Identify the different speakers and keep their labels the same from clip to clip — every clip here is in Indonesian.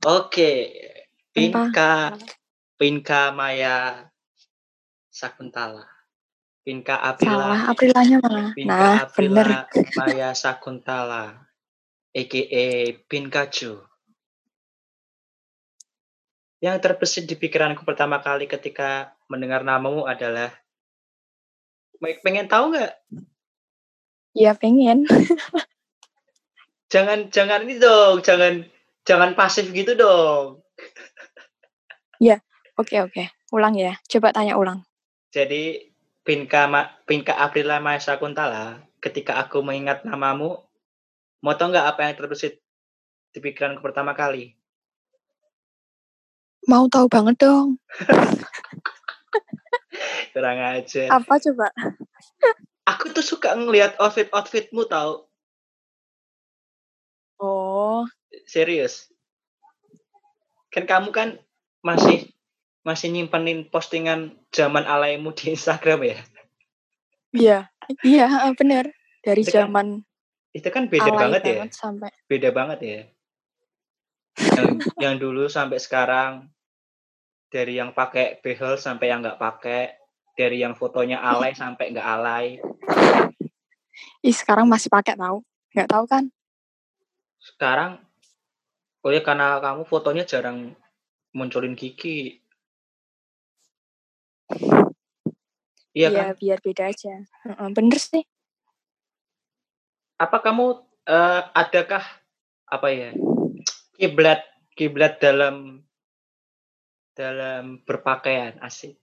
Speaker 1: Oke, Pinka Pinka Maya Sakuntala. Pinka Aprila.
Speaker 2: salah Aprilanya mana?
Speaker 1: Pinka
Speaker 2: Nah, bener.
Speaker 1: Aprila Maya Sakuntala. A.K.A. Pinkachu. Yang terbesit di pikiranku pertama kali ketika mendengar namamu adalah pengen tahu nggak?
Speaker 2: Ya pengen.
Speaker 1: Jangan jangan ini dong, jangan jangan pasif gitu dong.
Speaker 2: Oke oke. Ulang ya. Coba tanya ulang.
Speaker 1: Jadi Pinka Ma, Pinka Aprila Maya Sakuntala, ketika aku mengingat namamu, mau tau nggak apa yang terbesit di pikiranku pertama kali?
Speaker 2: Mau tahu banget dong.
Speaker 1: Kurang aja.
Speaker 2: Apa coba?
Speaker 1: Aku tuh suka ngelihat outfit-outfitmu tau.
Speaker 2: Oh,
Speaker 1: Serius. Kan kamu kan masih masih nyimpenin postingan zaman alaimu di Instagram ya?
Speaker 2: iya. Iya, bener. Dari
Speaker 1: Itu kan
Speaker 2: zaman
Speaker 1: Itu kan beda
Speaker 2: alay
Speaker 1: banget ya.
Speaker 2: banget sampai
Speaker 1: Beda banget ya. Yang, yang dulu sampai sekarang dari yang pakai behel sampai yang nggak pakai, dari yang fotonya alay sampai nggak alay.
Speaker 2: Ih, sekarang masih pakai tahu. Nggak tahu kan?
Speaker 1: Sekarang oh ya karena kamu fotonya jarang munculin gigi. Iya kan?
Speaker 2: Iya, biar beda aja. Bener sih.
Speaker 1: Apa kamu eh, adakah apa ya? Kiblat kiblat dalam dalam berpakaian asik.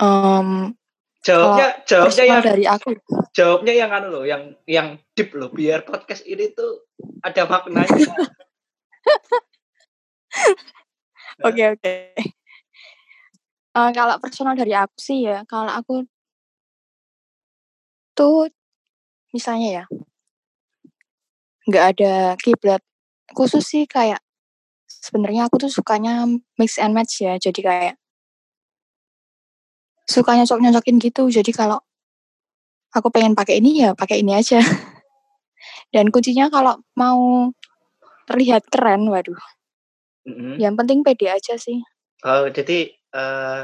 Speaker 2: Em,
Speaker 1: Jawabnya jawabnya
Speaker 2: personal
Speaker 1: yang
Speaker 2: dari aku.
Speaker 1: jawabnya yang anu loh, yang yang deep loh, biar podcast ini tuh ada maknanya.
Speaker 2: Oke oke. Eh, kalau personal dari aku sih ya, kalau aku tuh misalnya ya, nggak ada kiblat khusus sih kayak sebenarnya aku tuh sukanya mix and match ya, jadi kayak suka nyocok nyocokin gitu. Jadi kalau aku pengen pakai ini ya pakai ini aja. Dan kuncinya kalau mau terlihat keren, waduh,
Speaker 1: Mm-mm.
Speaker 2: yang penting pede aja sih.
Speaker 1: Oh, jadi eh,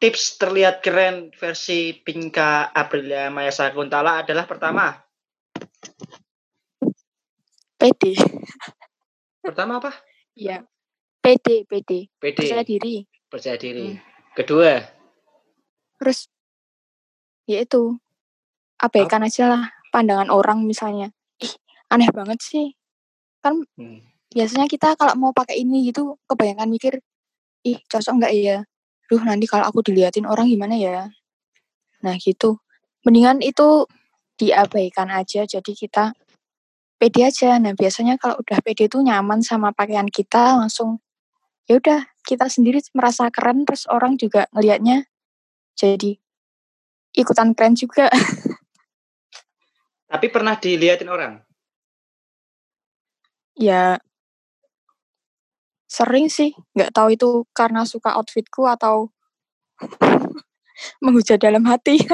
Speaker 1: tips terlihat keren versi Pinka Aprilia Maya Sakuntala adalah pertama,
Speaker 2: Pede.
Speaker 1: pertama apa?
Speaker 2: Iya. Pede, pede.
Speaker 1: PD,
Speaker 2: Percaya diri.
Speaker 1: percaya diri.
Speaker 2: Hmm.
Speaker 1: Kedua,
Speaker 2: Terus ya itu abaikan aja lah pandangan orang misalnya. Ih, aneh banget sih. Kan
Speaker 1: hmm,
Speaker 2: biasanya kita kalau mau pakai ini gitu kebanyakan mikir, ih cocok nggak ya? Duh nanti kalau aku diliatin orang gimana ya? Nah gitu. Mendingan itu diabaikan aja jadi kita pede aja. Nah biasanya kalau udah pede tuh nyaman sama pakaian kita langsung ya udah kita sendiri merasa keren terus orang juga ngelihatnya jadi ikutan keren juga.
Speaker 1: tapi pernah diliatin orang?
Speaker 2: ya sering sih nggak tahu itu karena suka outfitku atau menghujat dalam hati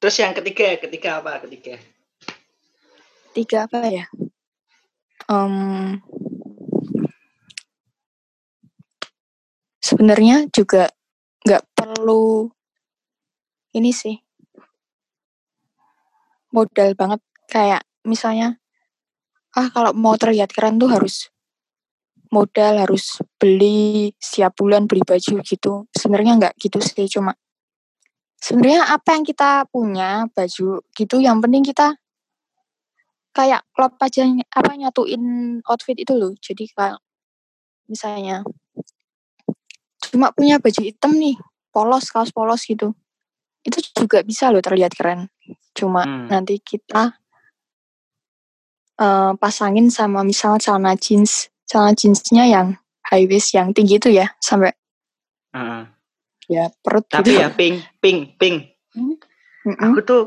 Speaker 1: Terus yang ketiga, ketiga apa? Ketiga.
Speaker 2: tiga apa ya Em, sebenarnya juga nggak perlu ini sih modal banget. Kayak misalnya ah kalau mau terlihat keren tuh harus modal harus beli setiap bulan beli baju gitu. Sebenarnya nggak gitu sih cuma sebenarnya apa yang kita punya baju gitu yang penting kita kayak klop aja apa nyatuin outfit itu loh. Jadi kayak misalnya cuma punya baju hitam nih polos kaos polos gitu itu juga bisa loh terlihat keren cuma
Speaker 1: Hmm.
Speaker 2: nanti kita eh, pasangin sama misal celana jeans celana jeansnya yang high waist yang tinggi itu ya sampai
Speaker 1: Heeh.
Speaker 2: ya perut
Speaker 1: Tapi
Speaker 2: gitu
Speaker 1: ya ping, ping, ping.
Speaker 2: Mm-mm.
Speaker 1: Aku tuh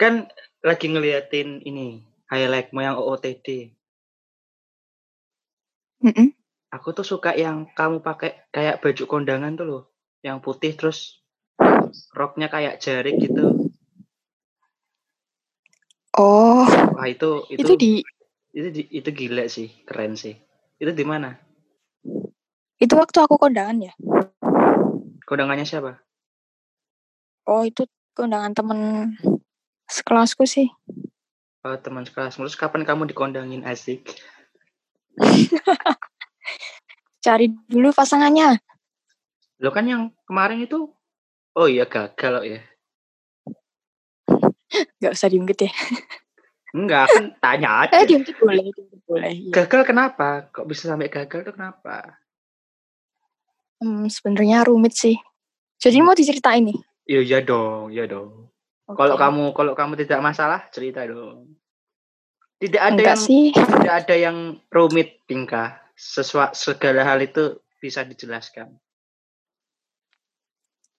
Speaker 1: kan lagi ngeliatin ini highlightmu yang OOTD.
Speaker 2: Mm-mm.
Speaker 1: Aku tuh suka yang kamu pakai kayak baju kondangan tuh loh, yang putih terus roknya kayak jarik gitu.
Speaker 2: oh
Speaker 1: Wah itu itu,
Speaker 2: itu di
Speaker 1: Itu di- itu gila sih, keren sih. Itu di mana?
Speaker 2: Itu waktu aku kondangan ya.
Speaker 1: Kondangannya siapa?
Speaker 2: Oh itu kondangan temen sekelasku sih.
Speaker 1: Oh, teman sekelas. Terus kapan kamu dikondangin asik?
Speaker 2: Cari dulu pasangannya.
Speaker 1: Lo kan yang kemarin itu Oh iya gagal loh ya.
Speaker 2: Gak usah diungkit ya.
Speaker 1: Enggak, kan tanya aja.
Speaker 2: Eh diungkit boleh, diungkit boleh. Iya.
Speaker 1: Gagal kenapa? Kok bisa sampai gagal tuh kenapa?
Speaker 2: Hmm, sebenarnya rumit sih. Jadi mau diceritain nih.
Speaker 1: Iya iya dong, iya dong.
Speaker 2: Oke.
Speaker 1: Kalau kamu kalau kamu tidak masalah, cerita dong. Tidak ada
Speaker 2: Enggak
Speaker 1: yang
Speaker 2: sih.
Speaker 1: tidak ada yang rumit, Pinka. Sesua, segala hal itu bisa dijelaskan.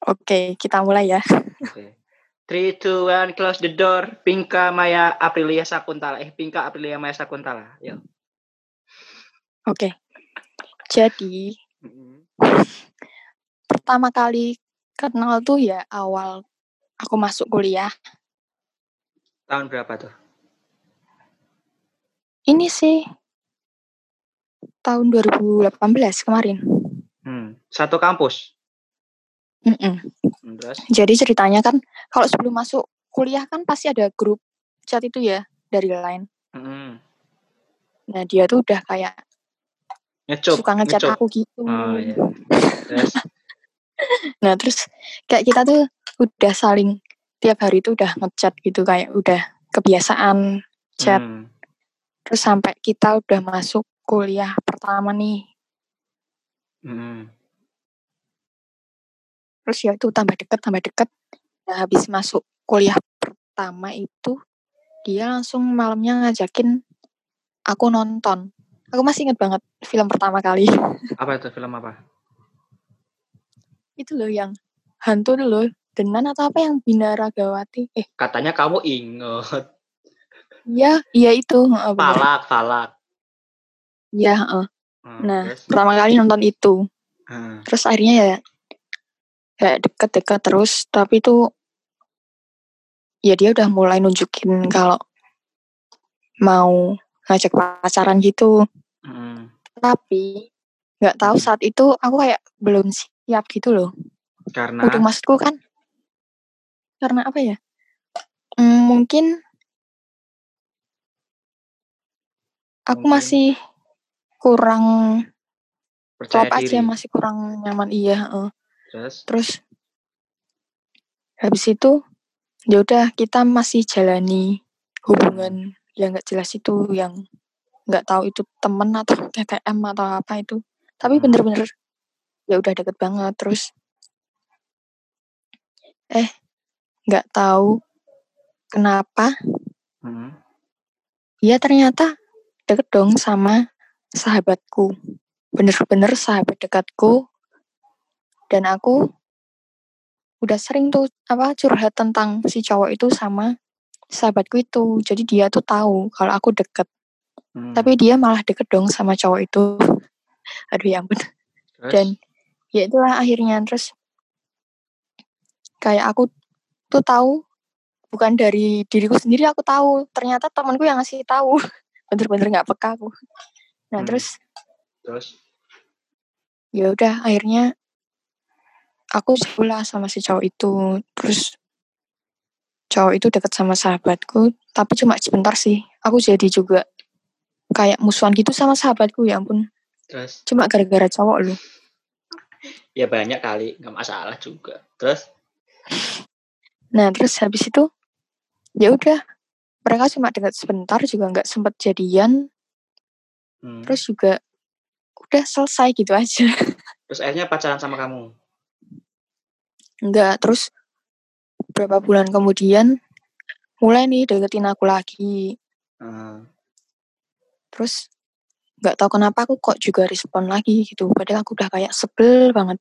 Speaker 2: Oke, kita mulai ya.
Speaker 1: Oke. Three, two, one, close the door. Pinka Maya Aprilia Sakuntala. Eh, Pinka Aprilia Maya Sakuntala. Yuk.
Speaker 2: Oke. Jadi pertama kali kenal tuh ya awal aku masuk kuliah.
Speaker 1: Tahun berapa tuh?
Speaker 2: Ini sih tahun 2018 kemarin.
Speaker 1: Hmm. Satu kampus.
Speaker 2: Mm-mm.
Speaker 1: Hmm, Terus?
Speaker 2: Jadi ceritanya kan kalau sebelum masuk kuliah kan pasti ada grup chat itu ya dari line.
Speaker 1: Hmm.
Speaker 2: Nah dia tuh udah kayak
Speaker 1: Ngecup.
Speaker 2: suka ngechat aku gitu.
Speaker 1: Oh iya. Terus?
Speaker 2: Nah terus kayak kita tuh udah saling tiap hari tuh udah ngechat gitu kayak udah kebiasaan chat.
Speaker 1: Hmm.
Speaker 2: Terus sampai kita udah masuk kuliah pertama nih.
Speaker 1: Hmm.
Speaker 2: Terus ya itu tambah deket, tambah deket. Nah, habis masuk kuliah pertama itu, dia langsung malamnya ngajakin aku nonton. Aku masih inget banget film pertama kali.
Speaker 1: Apa itu film apa?
Speaker 2: itu loh yang hantu loh. Denan atau apa yang Bina Ragawati? Eh,
Speaker 1: Katanya kamu inget.
Speaker 2: iya, iya itu.
Speaker 1: Falak, falak.
Speaker 2: Iya, heeh.
Speaker 1: Hmm,
Speaker 2: Nah,
Speaker 1: terus?
Speaker 2: pertama kali nonton itu.
Speaker 1: Hmm.
Speaker 2: Terus akhirnya ya kayak deket-deket terus, tapi tuh ya dia udah mulai nunjukin kalau mau ngajak pacaran gitu.
Speaker 1: Hmm.
Speaker 2: Tapi nggak tahu saat itu aku kayak belum siap gitu loh.
Speaker 1: Karena
Speaker 2: Udah maksudku kan karena apa ya? Hmm, mungkin aku
Speaker 1: Mungkin.
Speaker 2: masih kurang
Speaker 1: percaya
Speaker 2: aja,
Speaker 1: diri.
Speaker 2: masih kurang nyaman iya. heeh.
Speaker 1: Terus?
Speaker 2: Terus habis itu ya udah kita masih jalani hubungan yang nggak jelas itu yang nggak tahu itu temen atau TTM atau apa itu. Tapi
Speaker 1: Hmm.
Speaker 2: bener-bener ya udah deket banget terus eh nggak tahu kenapa
Speaker 1: Hmm.
Speaker 2: dia ternyata deket dong sama sahabatku. Bener-bener sahabat dekatku dan aku udah sering tuh apa curhat tentang si cowok itu sama sahabatku itu. Jadi dia tuh tahu kalau aku deket.
Speaker 1: Hmm.
Speaker 2: Tapi dia malah deket dong sama cowok itu. Aduh ya ampun.
Speaker 1: Terus?
Speaker 2: Dan ya itulah akhirnya terus kayak aku tuh tahu bukan dari diriku sendiri aku tahu ternyata temanku yang ngasih tahu bener-bener nggak peka aku nah
Speaker 1: Hmm.
Speaker 2: terus
Speaker 1: Terus?
Speaker 2: ya udah akhirnya aku jauh lah sama si cowok itu terus cowok itu deket sama sahabatku tapi cuma sebentar sih aku jadi juga kayak musuhan gitu sama sahabatku ya ampun
Speaker 1: Terus?
Speaker 2: cuma gara-gara cowok lu
Speaker 1: Ya banyak kali, nggak masalah juga. Terus?
Speaker 2: nah terus habis itu ya udah mereka cuma dekat sebentar juga nggak sempet jadian
Speaker 1: Hmm.
Speaker 2: terus juga udah selesai gitu aja
Speaker 1: Terus akhirnya pacaran sama kamu?
Speaker 2: Enggak, terus beberapa bulan kemudian mulai nih deketin aku lagi.
Speaker 1: Hmm.
Speaker 2: Terus nggak tahu kenapa aku kok juga respon lagi gitu. Padahal aku udah kayak sebel banget.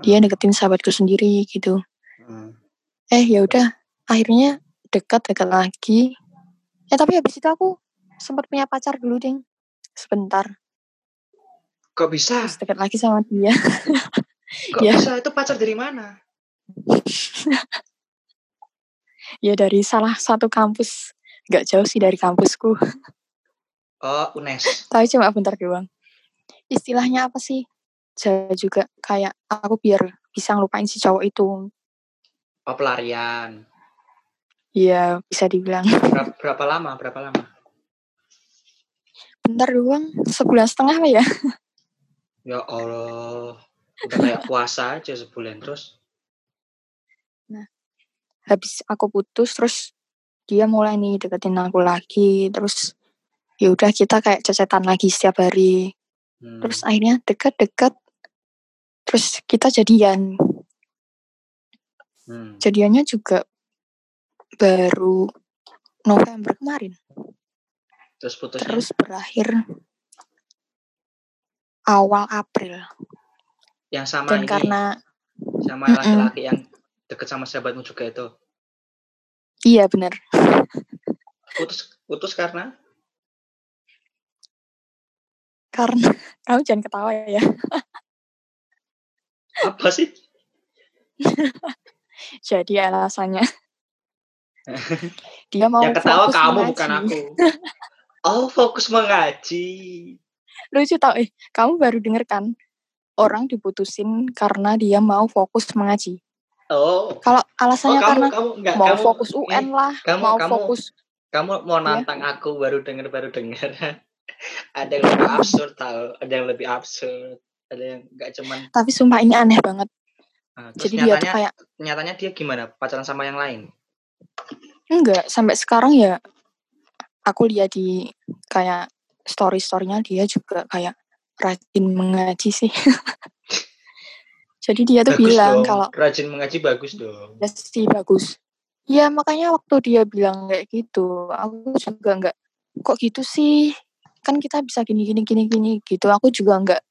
Speaker 2: Dia deketin sahabatku sendiri gitu.
Speaker 1: Hmm.
Speaker 2: Eh ya udah, akhirnya dekat-dekat lagi. Eh tapi habis itu aku sempat punya pacar dulu ding. Sebentar.
Speaker 1: Kok bisa?
Speaker 2: Terus dekat lagi sama dia.
Speaker 1: Kok
Speaker 2: Ya.
Speaker 1: bisa? Itu pacar dari mana?
Speaker 2: ya dari salah satu kampus. Nggak jauh sih dari kampusku.
Speaker 1: Oh, UNES.
Speaker 2: Tapi cuma bentar doang. Istilahnya apa sih? Saya juga kayak aku biar bisa ngelupain si cowok itu.
Speaker 1: Oh, pelarian.
Speaker 2: Iya, bisa dibilang.
Speaker 1: Berapa, berapa lama? Berapa lama?
Speaker 2: Bentar doang, sebulan setengah lah ya.
Speaker 1: Ya Allah. Udah kayak puasa aja sebulan terus.
Speaker 2: Habis aku putus, terus dia mulai nih deketin aku lagi. Terus ya udah kita kayak cecetan lagi setiap hari.
Speaker 1: Hmm.
Speaker 2: Terus akhirnya deket-deket. Terus kita jadian.
Speaker 1: Hmm.
Speaker 2: Jadiannya juga baru November kemarin.
Speaker 1: Terus putusnya
Speaker 2: Terus berakhir awal April.
Speaker 1: Yang sama
Speaker 2: Dan
Speaker 1: ini,
Speaker 2: karena
Speaker 1: sama laki-laki yang deket sama sahabatmu juga itu.
Speaker 2: iya bener.
Speaker 1: Putus putus karena
Speaker 2: Karena kamu jangan ketawa ya.
Speaker 1: apa sih?
Speaker 2: Jadi alasannya dia mau
Speaker 1: yang ketawa
Speaker 2: fokus
Speaker 1: kamu
Speaker 2: mengaji.
Speaker 1: bukan aku. Oh, fokus mengaji.
Speaker 2: Lucu tau eh, kamu baru denger kan orang diputusin karena dia mau fokus mengaji.
Speaker 1: Oh,
Speaker 2: Kalau
Speaker 1: oh
Speaker 2: alasannya
Speaker 1: kamu
Speaker 2: karena
Speaker 1: kamu enggak
Speaker 2: mau
Speaker 1: kamu
Speaker 2: fokus UN
Speaker 1: eh,
Speaker 2: lah,
Speaker 1: kamu
Speaker 2: mau
Speaker 1: kamu
Speaker 2: fokus
Speaker 1: kamu mau
Speaker 2: Iya.
Speaker 1: nantang aku baru dengar baru dengar. ada yang lebih absurd tahu, ada yang lebih absurd, ada yang enggak cuman
Speaker 2: tapi sumpah ini aneh banget.
Speaker 1: Nah, terus
Speaker 2: Jadi dia tuh
Speaker 1: nyatanya
Speaker 2: kayak
Speaker 1: nyatanya dia gimana? Pacaran sama yang lain?
Speaker 2: enggak sampai sekarang ya aku lihat di kayak story-storynya dia juga kayak rajin mengaji sih. Jadi dia tuh
Speaker 1: Bagus
Speaker 2: bilang
Speaker 1: dong.
Speaker 2: kalau
Speaker 1: Rajin mengaji bagus dong.
Speaker 2: ya sih bagus. Ya makanya waktu dia bilang kayak gitu, aku juga enggak kok gitu sih. Kan kita bisa gini gini gini gini gitu. Aku juga enggak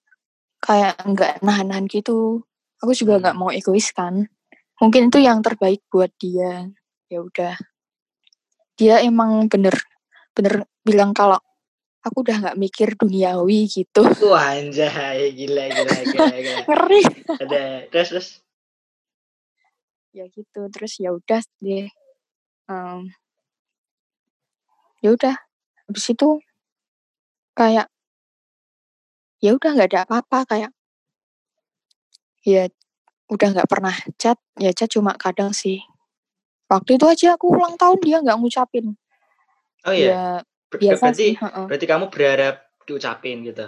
Speaker 2: kayak enggak nahan-nahan gitu. Aku juga enggak
Speaker 1: Hmm.
Speaker 2: mau egois kan. Mungkin itu yang terbaik buat dia. Ya udah. Dia emang bener bener bilang kalau aku udah nggak mikir duniawi gitu.
Speaker 1: Wah anjay, gila gila gila gila.
Speaker 2: Ngeri.
Speaker 1: Ada terus terus
Speaker 2: ya gitu terus ya udah deh Em, ya udah habis itu kayak ya udah nggak ada apa-apa kayak ya udah nggak pernah chat ya chat cuma kadang sih waktu itu aja aku ulang tahun dia nggak ngucapin
Speaker 1: Oh iya.
Speaker 2: ya
Speaker 1: Ber-
Speaker 2: biasa
Speaker 1: berarti
Speaker 2: sih
Speaker 1: berarti kamu berharap diucapin gitu.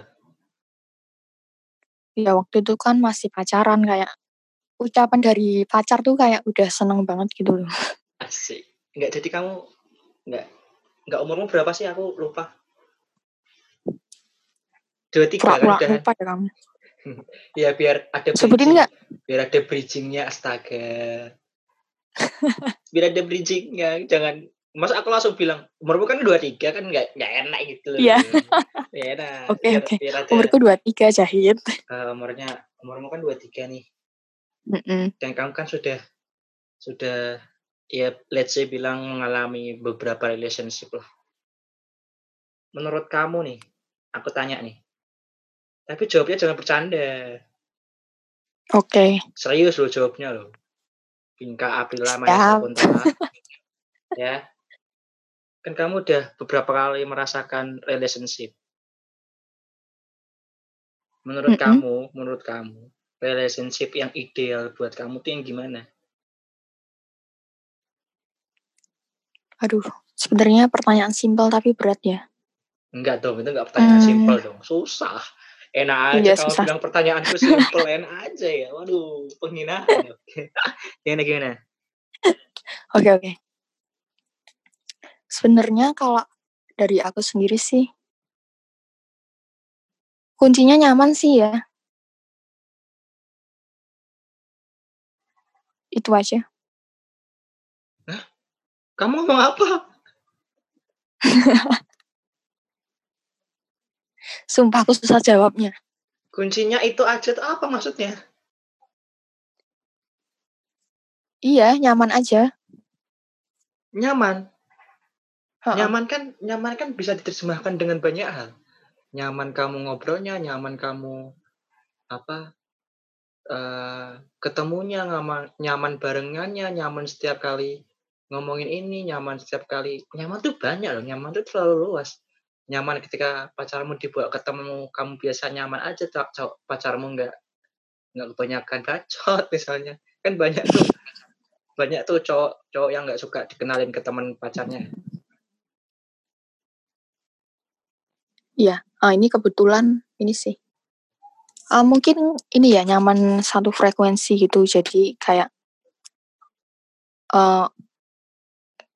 Speaker 2: ya waktu itu kan masih pacaran kayak ucapan dari pacar tuh kayak udah seneng banget gitu loh
Speaker 1: Asik. Enggak jadi kamu enggak enggak umurmu berapa sih aku lupa. Dua tiga
Speaker 2: pura-pura
Speaker 1: udah.
Speaker 2: lupa ya kamu
Speaker 1: Ya biar ada
Speaker 2: sebutin
Speaker 1: bridging.
Speaker 2: nggak
Speaker 1: Biar ada bridgingnya astaga. biar ada bridgingnya jangan masa aku langsung bilang umurmu kan dua tiga kan nggak nggak enak gitu loh.
Speaker 2: Iya.
Speaker 1: Nggak enak.
Speaker 2: Oke, oke.
Speaker 1: biar ada,
Speaker 2: umurku 23 jahit
Speaker 1: eh, umurnya umurmu kan dua tiga nih.
Speaker 2: Mm-mm.
Speaker 1: dan kamu kan sudah sudah ya let's say bilang mengalami beberapa relationship lah. Menurut kamu nih, aku tanya nih. Tapi jawabnya jangan bercanda.
Speaker 2: oke
Speaker 1: Serius loh jawabnya loh. Bingka April lama ya ya. Kan kamu udah beberapa kali merasakan relationship. Menurut
Speaker 2: Mm-mm.
Speaker 1: kamu, menurut kamu, relationship yang ideal buat kamu tuh yang gimana?
Speaker 2: Aduh, sebenarnya pertanyaan simpel tapi berat ya.
Speaker 1: Enggak dong, itu enggak pertanyaan
Speaker 2: Hmm.
Speaker 1: simpel dong. Susah. Enak aja
Speaker 2: Iya,
Speaker 1: kalau
Speaker 2: susah.
Speaker 1: bilang pertanyaanku simpel, enak aja ya. Waduh, penghinaan. gimana gimana?
Speaker 2: Oke, oke. Sebenarnya kalau dari aku sendiri sih, kuncinya nyaman sih ya. Itu aja.
Speaker 1: Kamu ngomong apa?
Speaker 2: Sumpah aku susah jawabnya.
Speaker 1: Kuncinya itu aja tuh apa maksudnya?
Speaker 2: Iya, nyaman aja.
Speaker 1: Nyaman. Nyaman kan nyaman kan bisa diterjemahkan dengan banyak hal. Nyaman kamu ngobrolnya, nyaman kamu apa? eh ketemunya nyaman nyaman barengannya, nyaman setiap kali ngomongin ini, nyaman setiap kali. Nyaman tuh banyak loh, nyaman tuh terlalu luas. nyaman ketika pacarmu dibawa ketemu kamu biasa nyaman aja pacarmu nggak nggak kebanyakan bacot misalnya kan banyak tuh banyak tuh cowok cowok yang nggak suka dikenalin ke teman pacarnya
Speaker 2: Iya, ah, ini kebetulan ini sih. Uh, mungkin ini ya nyaman satu frekuensi gitu, jadi kayak uh,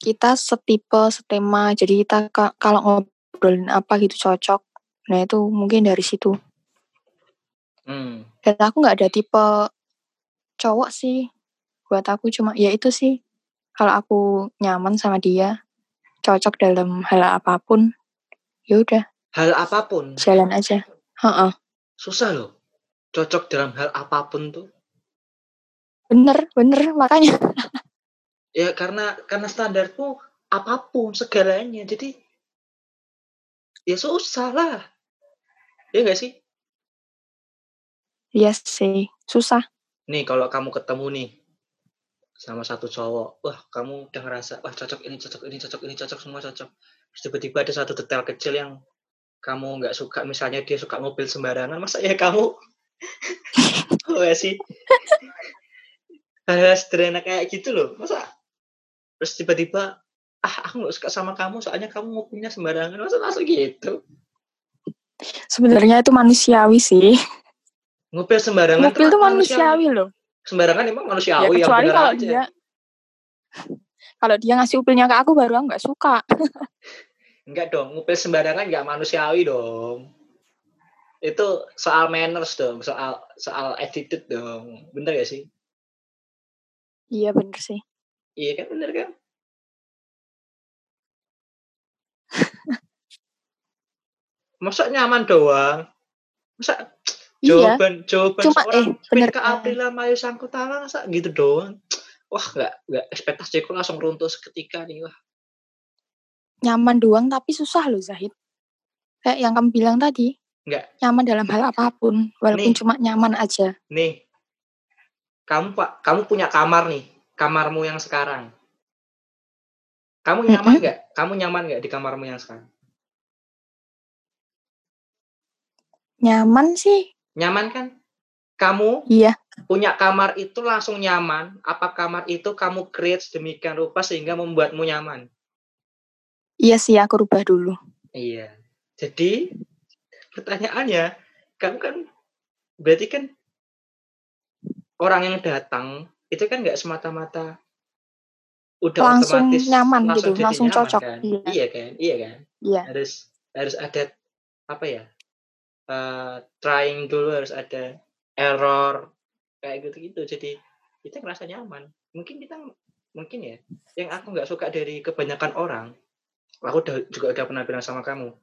Speaker 2: kita setipe, setema, jadi kita kalau ngobrolin apa gitu cocok. Nah itu mungkin dari situ.
Speaker 1: Hmm.
Speaker 2: Dan aku nggak ada tipe cowok sih. Buat aku cuma ya itu sih. Kalau aku nyaman sama dia, cocok dalam hal apa pun, ya udah.
Speaker 1: Hal apa pun.
Speaker 2: Jalan aja. Heeh.
Speaker 1: Susah loh. Cocok dalam hal apa pun tuh.
Speaker 2: Bener, bener makanya.
Speaker 1: ya karena karena standarku apa pun segalanya jadi ya susah lah ya gak sih
Speaker 2: Iya sih, susah.
Speaker 1: Nih kalau kamu ketemu nih sama satu cowok, wah kamu udah ngerasa, wah cocok ini, cocok ini, cocok ini, cocok semua cocok. Terus tiba-tiba ada satu detail kecil yang kamu nggak suka, misalnya dia suka mobil sembarangan, masa ya kamu, oh ya sih, hal-hal sederhana kayak gitu loh, masa? Terus tiba-tiba ah aku nggak suka sama kamu soalnya kamu mobilnya sembarangan. Masa langsung gitu?
Speaker 2: Sebenarnya itu manusiawi sih.
Speaker 1: Mobil sembarangan
Speaker 2: mobil itu manusiawi, loh.
Speaker 1: Sembarangan emang manusiawi
Speaker 2: ya, kecuali
Speaker 1: yang
Speaker 2: kalau
Speaker 1: aja.
Speaker 2: dia kalau dia ngasih mobilnya ke aku baru aku nggak suka
Speaker 1: enggak dong mobil sembarangan nggak manusiawi dong itu soal manners dong soal soal attitude dong bener gak sih
Speaker 2: iya bener sih
Speaker 1: Iya kan bener kan? Masa nyaman doang? Masa
Speaker 2: iya.
Speaker 1: jawaban jawaban
Speaker 2: Cuma,
Speaker 1: seorang
Speaker 2: eh, bener
Speaker 1: ke Aprila Mayu Sangkutala masa gitu doang? Wah nggak nggak ekspektasiku langsung runtuh seketika nih wah.
Speaker 2: Nyaman doang tapi susah loh Zahid. Kayak yang kamu bilang tadi.
Speaker 1: Enggak.
Speaker 2: Nyaman dalam hal apa pun, walaupun nih, cuma nyaman aja.
Speaker 1: Nih, kamu pak, kamu punya kamar nih, kamarmu yang sekarang. Kamu nyaman nggak? Mm -hmm. Kamu nyaman nggak di kamarmu yang sekarang?
Speaker 2: Nyaman sih.
Speaker 1: Nyaman kan? Kamu
Speaker 2: iya.
Speaker 1: punya kamar itu langsung nyaman. Apa kamar itu kamu create sedemikian rupa sehingga membuatmu nyaman?
Speaker 2: Iya sih, aku rubah dulu.
Speaker 1: Iya. Jadi pertanyaannya, kamu kan berarti kan orang yang datang itu kan nggak semata-mata udah
Speaker 2: langsung
Speaker 1: otomatis
Speaker 2: nyaman
Speaker 1: langsung
Speaker 2: gitu, langsung
Speaker 1: nyaman,
Speaker 2: cocok.
Speaker 1: Kan?
Speaker 2: Iya.
Speaker 1: iya kan, iya kan.
Speaker 2: Iya.
Speaker 1: Harus harus ada apa ya? Uh, trying dulu harus ada error kayak gitu-gitu. Jadi kita ngerasa nyaman. Mungkin kita mungkin ya, yang aku nggak suka dari kebanyakan orang, aku udah, juga udah pernah bilang sama kamu.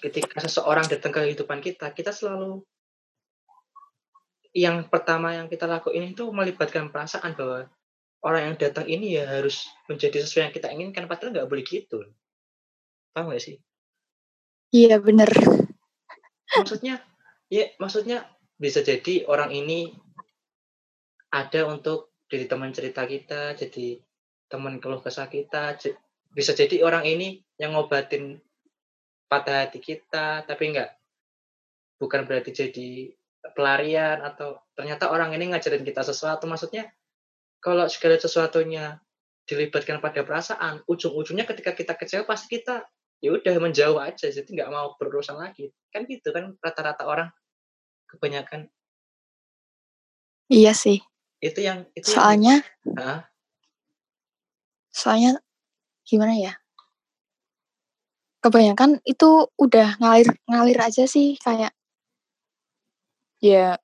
Speaker 1: Ketika seseorang datang ke kehidupan kita, kita selalu yang pertama yang kita lakuin itu melibatkan perasaan bahwa orang yang datang ini ya harus menjadi sesuai yang kita inginkan padahal nggak boleh gitu paham gak sih
Speaker 2: iya bener
Speaker 1: maksudnya ya maksudnya bisa jadi orang ini ada untuk jadi teman cerita kita jadi teman keluh kesah kita bisa jadi orang ini yang ngobatin patah hati kita tapi nggak bukan berarti jadi pelarian atau ternyata orang ini ngajarin kita sesuatu. Maksudnya kalau segala sesuatunya dilibatkan pada perasaan ujung-ujungnya ketika kita kecewa pasti kita ya udah menjauh aja. Jadi nggak mau berurusan lagi. Kan gitu kan rata-rata orang kebanyakan.
Speaker 2: Iya sih.
Speaker 1: Itu yang itu
Speaker 2: soalnya
Speaker 1: yang,
Speaker 2: soalnya gimana ya kebanyakan itu udah ngalir ngalir aja sih kayak ya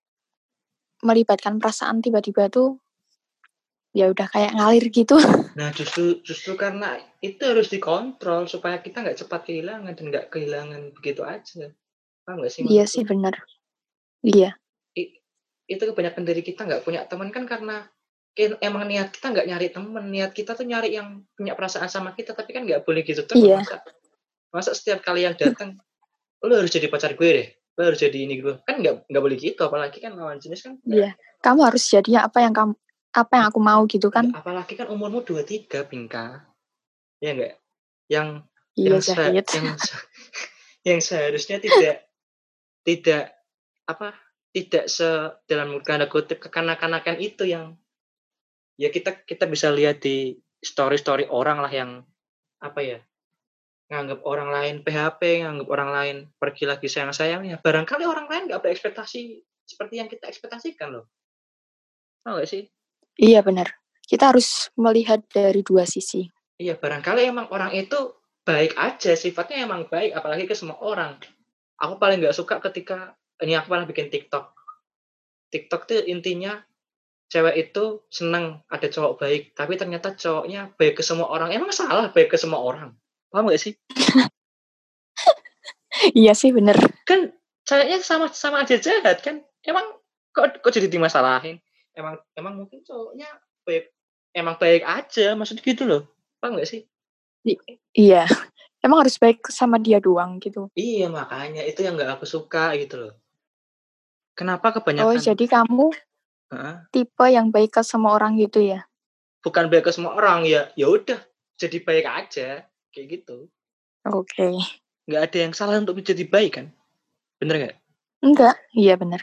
Speaker 2: melibatkan perasaan tiba-tiba tuh ya udah kayak ngalir gitu.
Speaker 1: Nah justru justru karena itu harus dikontrol supaya kita nggak cepat kehilangan dan nggak kehilangan begitu aja. Paham gak sih?
Speaker 2: Iya sih benar. Iya.
Speaker 1: Itu kebanyakan dari kita nggak punya teman kan karena emang niat kita nggak nyari temen, niat kita tuh nyari yang punya perasaan sama kita, tapi kan nggak boleh gitu tuh.
Speaker 2: Iya.
Speaker 1: Masa, masa setiap kali yang datang, lo harus jadi pacar gue deh, lo harus jadi ini gue, kan nggak nggak boleh gitu, apalagi kan lawan jenis kan.
Speaker 2: Iya. Kamu harus jadinya apa yang kamu apa yang aku mau gitu kan.
Speaker 1: Apalagi kan umurmu 23, Bingka. Ya enggak? Yang
Speaker 2: Iya
Speaker 1: yang se yang se yang seharusnya tidak tidak apa tidak se dalam tanda kutip kekanak-kanakan itu yang ya kita kita bisa lihat di story-story orang lah yang apa ya nganggap orang lain PHP, nganggap orang lain pergi lagi sayang-sayangnya. Barangkali orang lain nggak berekspektasi seperti yang kita ekspektasikan loh. Tahu gak sih?
Speaker 2: Iya benar. Kita harus melihat dari dua sisi.
Speaker 1: Iya, barangkali emang orang itu baik aja, sifatnya emang baik, apalagi ke semua orang. Aku paling nggak suka ketika ini aku pernah bikin TikTok. TikTok tuh intinya cewek itu seneng ada cowok baik, tapi ternyata cowoknya baik ke semua orang. Emang salah baik ke semua orang? Paham gak sih?
Speaker 2: iya sih benar.
Speaker 1: Kan ceweknya sama sama aja jahat kan? Emang kok kok jadi dimasalahin? Emang emang mungkin cowoknya baik emang baik aja, maksud gitu loh. Paham gak sih?
Speaker 2: I iya. Emang harus baik sama dia doang gitu.
Speaker 1: Iya, makanya itu yang nggak aku suka gitu loh. Kenapa
Speaker 2: Oh
Speaker 1: kebanyakan
Speaker 2: jadi kamu
Speaker 1: Heeh.
Speaker 2: tipe yang baik ke semua orang gitu ya?
Speaker 1: bukan baik ke semua orang ya, ya udah jadi baik aja kayak gitu.
Speaker 2: Oke.
Speaker 1: Nggak ada yang salah untuk menjadi baik kan? Bener nggak?
Speaker 2: Enggak. Iya benar.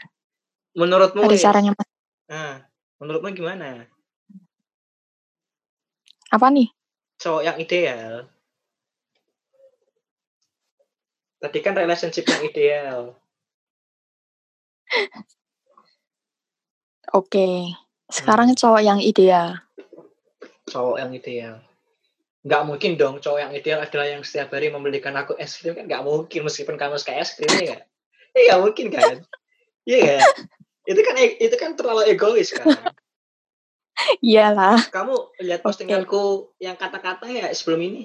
Speaker 1: Menurutmu
Speaker 2: Ada
Speaker 1: Wis?
Speaker 2: caranya Mas.
Speaker 1: Nah, menurutmu gimana?
Speaker 2: Apa nih?
Speaker 1: Cowok yang ideal. Tadi kan relationship yang ideal.
Speaker 2: Oke. Sekarang cowok yang ideal.
Speaker 1: Cowok yang ideal. Nggak mungkin dong cowok yang ideal adalah yang setiap hari membelikan aku es krim kan nggak mungkin meskipun kamu suka es krim ya nggak? Ya nggak mungkin kan? Iya nggak? Itu kan e- itu kan terlalu egois kan?
Speaker 2: Iyalah.
Speaker 1: Kamu lihat postinganku yang kata-kata ya sebelum ini?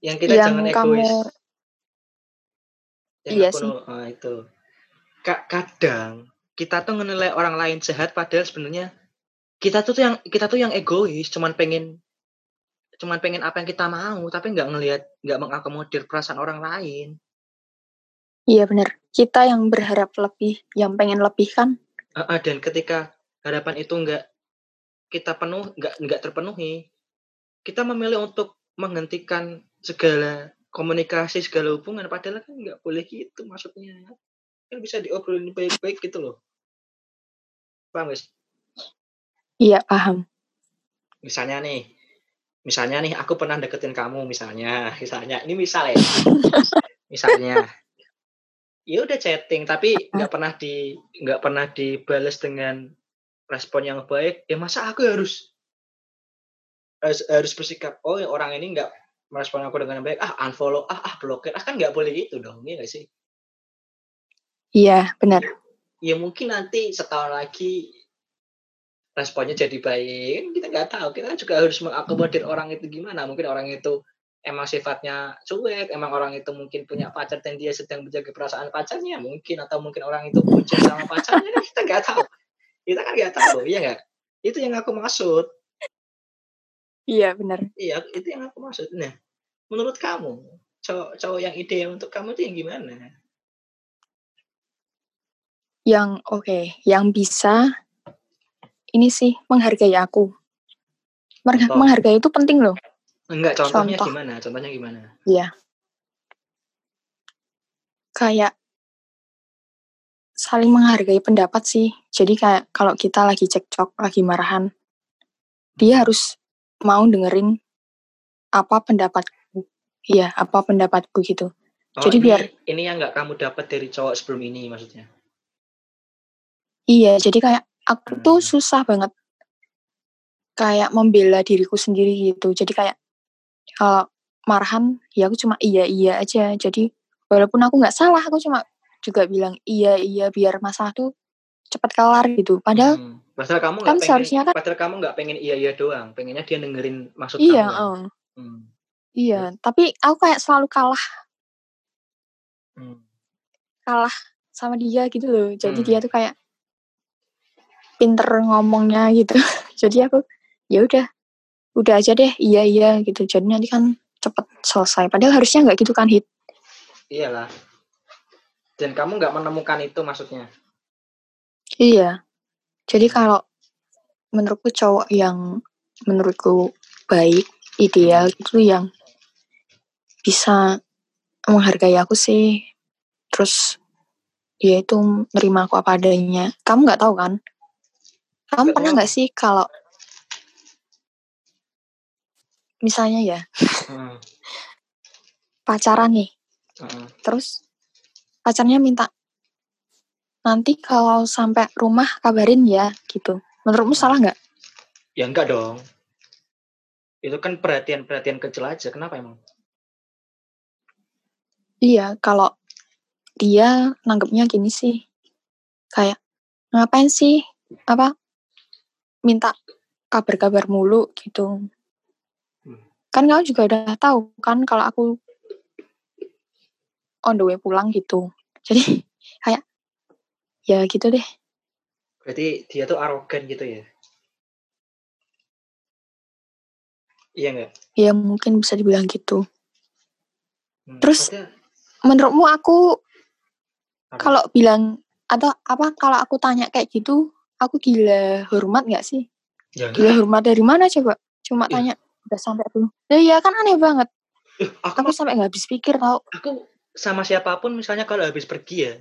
Speaker 1: Yang kita
Speaker 2: Yang
Speaker 1: jangan
Speaker 2: kamu
Speaker 1: egois. Yang
Speaker 2: Iya
Speaker 1: aku
Speaker 2: sih.
Speaker 1: nu- ah, itu. Ka- kadang kita tuh menilai orang lain jahat padahal sebenarnya kita tuh yang kita tuh yang egois, cuman pengen cuman pengen apa yang kita mau, tapi nggak ngelihat, nggak mengakomodir perasaan orang lain.
Speaker 2: Iya benar. Kita yang berharap lebih, yang pengen lebih kan?
Speaker 1: Heeh, dan ketika harapan itu nggak kita penuh, nggak nggak terpenuhi, kita memilih untuk menghentikan segala komunikasi, segala hubungan, padahal kan nggak boleh gitu maksudnya. Kan bisa diobrolin baik-baik gitu loh. Paham guys?
Speaker 2: Iya paham.
Speaker 1: Misalnya nih, misalnya nih aku pernah deketin kamu misalnya, misalnya ini misal ya, misalnya, ya udah chatting tapi nggak pernah di nggak pernah dibales dengan respon yang baik, ya masa aku harus harus, harus bersikap oh ya orang ini nggak merespon aku dengan baik, ah unfollow, ah ah blokir, ah kan nggak boleh gitu dong, iya nggak sih?
Speaker 2: Iya benar.
Speaker 1: Ya mungkin nanti setahun lagi responnya jadi baik, kan kita nggak tahu, kita juga harus mengakomodir orang itu gimana, mungkin orang itu emang sifatnya cuek, emang orang itu mungkin punya pacar dan dia sedang menjaga perasaan pacarnya. Mungkin. Atau mungkin orang itu bucin sama pacarnya. Kan kita nggak tahu. Kita kan nggak tahu. Iya nggak? Itu yang aku maksud.
Speaker 2: Iya benar.
Speaker 1: iya itu yang aku maksud. Nah menurut kamu cowok cowok yang ideal untuk kamu itu yang gimana
Speaker 2: Yang oke, yang bisa ini sih menghargai aku.
Speaker 1: Contoh.
Speaker 2: Menghargai itu penting loh.
Speaker 1: enggak contohnya
Speaker 2: Contoh.
Speaker 1: gimana contohnya gimana
Speaker 2: Iya. Kayak saling menghargai pendapat sih. Jadi kayak kalau kita lagi cekcok, lagi marahan, dia harus mau dengerin apa pendapatku. Iya, apa pendapatku gitu.
Speaker 1: Oh,
Speaker 2: Jadi
Speaker 1: ini,
Speaker 2: biar-
Speaker 1: ini yang nggak kamu dapat dari cowok sebelum ini maksudnya
Speaker 2: Iya, jadi kayak aku tuh
Speaker 1: Hmm.
Speaker 2: susah banget kayak membela diriku sendiri gitu. Jadi kayak kalau marahan ya aku cuma iya iya aja. Jadi walaupun aku nggak salah, aku cuma juga bilang iya iya biar masalah tuh cepat kelar gitu. Padahal
Speaker 1: Hmm. Padahal kamu
Speaker 2: kan
Speaker 1: pengen,
Speaker 2: seharusnya kan-
Speaker 1: padahal kamu nggak pengen iya iya doang, pengennya dia dengerin maksud
Speaker 2: iya,
Speaker 1: kamu.
Speaker 2: eh,
Speaker 1: Hmm.
Speaker 2: iya. Tapi aku kayak selalu kalah
Speaker 1: Hmm.
Speaker 2: kalah sama dia gitu loh. Jadi
Speaker 1: Hmm.
Speaker 2: dia tuh kayak pinter ngomongnya gitu. Jadi aku ya udah udah aja deh iya iya gitu. Jadi nanti kan cepet selesai. Padahal harusnya nggak gitu kan hit.
Speaker 1: Iyalah. Dan kamu nggak menemukan itu maksudnya.
Speaker 2: Iya. Jadi kalau menurutku cowok yang menurutku baik, ideal itu yang bisa menghargai aku sih. Terus dia itu nerima aku apa adanya. Kamu nggak tahu kan? Kamu pernah nggak sih kalau misalnya ya
Speaker 1: Heeh,
Speaker 2: pacaran nih,
Speaker 1: heeh.
Speaker 2: terus pacarnya minta nanti kalau sampai rumah kabarin ya gitu. Menurutmu salah nggak?
Speaker 1: Ya enggak dong. Itu kan perhatian-perhatian kecil aja. Kenapa emang?
Speaker 2: Iya, kalau dia nanggepnya gini sih, kayak ngapain sih apa minta kabar-kabar mulu gitu.
Speaker 1: Hmm.
Speaker 2: Kan kamu juga udah tahu kan kalau aku on the way pulang gitu. Jadi kayak ya gitu deh.
Speaker 1: Berarti dia tuh arogan gitu ya? Iya enggak?
Speaker 2: Ya mungkin bisa dibilang gitu.
Speaker 1: Hmm,
Speaker 2: Terus-
Speaker 1: padahal-
Speaker 2: Menurutmu aku kalau bilang atau apa kalau aku tanya kayak gitu, aku gila hormat nggak sih?
Speaker 1: ya
Speaker 2: Gila hormat dari mana coba? Cuma
Speaker 1: Ih.
Speaker 2: tanya udah sampai belum? Nah, iya kan aneh banget.
Speaker 1: Eh, aku
Speaker 2: Aku sampai nggak habis pikir tau.
Speaker 1: aku sama siapa pun misalnya kalau habis pergi ya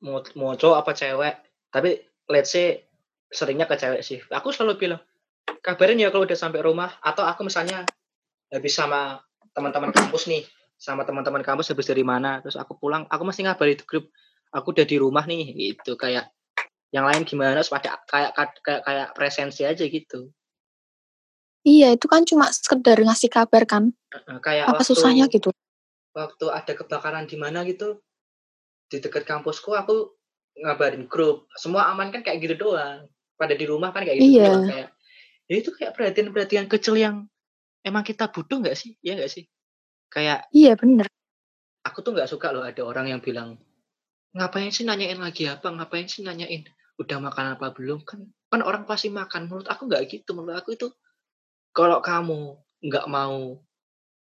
Speaker 1: mau mau cowok apa cewek tapi let's say seringnya ke cewek sih aku selalu bilang kabarin ya kalau udah sampai rumah atau aku misalnya habis sama teman-teman kampus nih sama teman-teman kampus habis dari mana terus aku pulang aku mesti ngabarin di grup aku udah di rumah nih gitu kayak yang lain gimana terus pada kayak kayak kayak presensi aja gitu
Speaker 2: Iya, itu kan cuma sekedar ngasih kabar kan.
Speaker 1: Kayak
Speaker 2: Apa
Speaker 1: waktu-
Speaker 2: susahnya gitu?
Speaker 1: waktu ada kebakaran di mana gitu di dekat kampusku aku ngabarin grup semua aman kan kayak gitu doang pada di rumah kan kayak gitu
Speaker 2: Iya.
Speaker 1: doang kayak ya itu kayak perhatian-perhatian kecil yang emang kita butuh nggak sih ya nggak sih kayak
Speaker 2: Iya bener.
Speaker 1: aku tuh nggak suka loh ada orang yang bilang ngapain sih nanyain lagi apa ngapain sih nanyain udah makan apa belum kan kan orang pasti makan. Menurut aku nggak gitu. Menurut aku itu kalau kamu nggak mau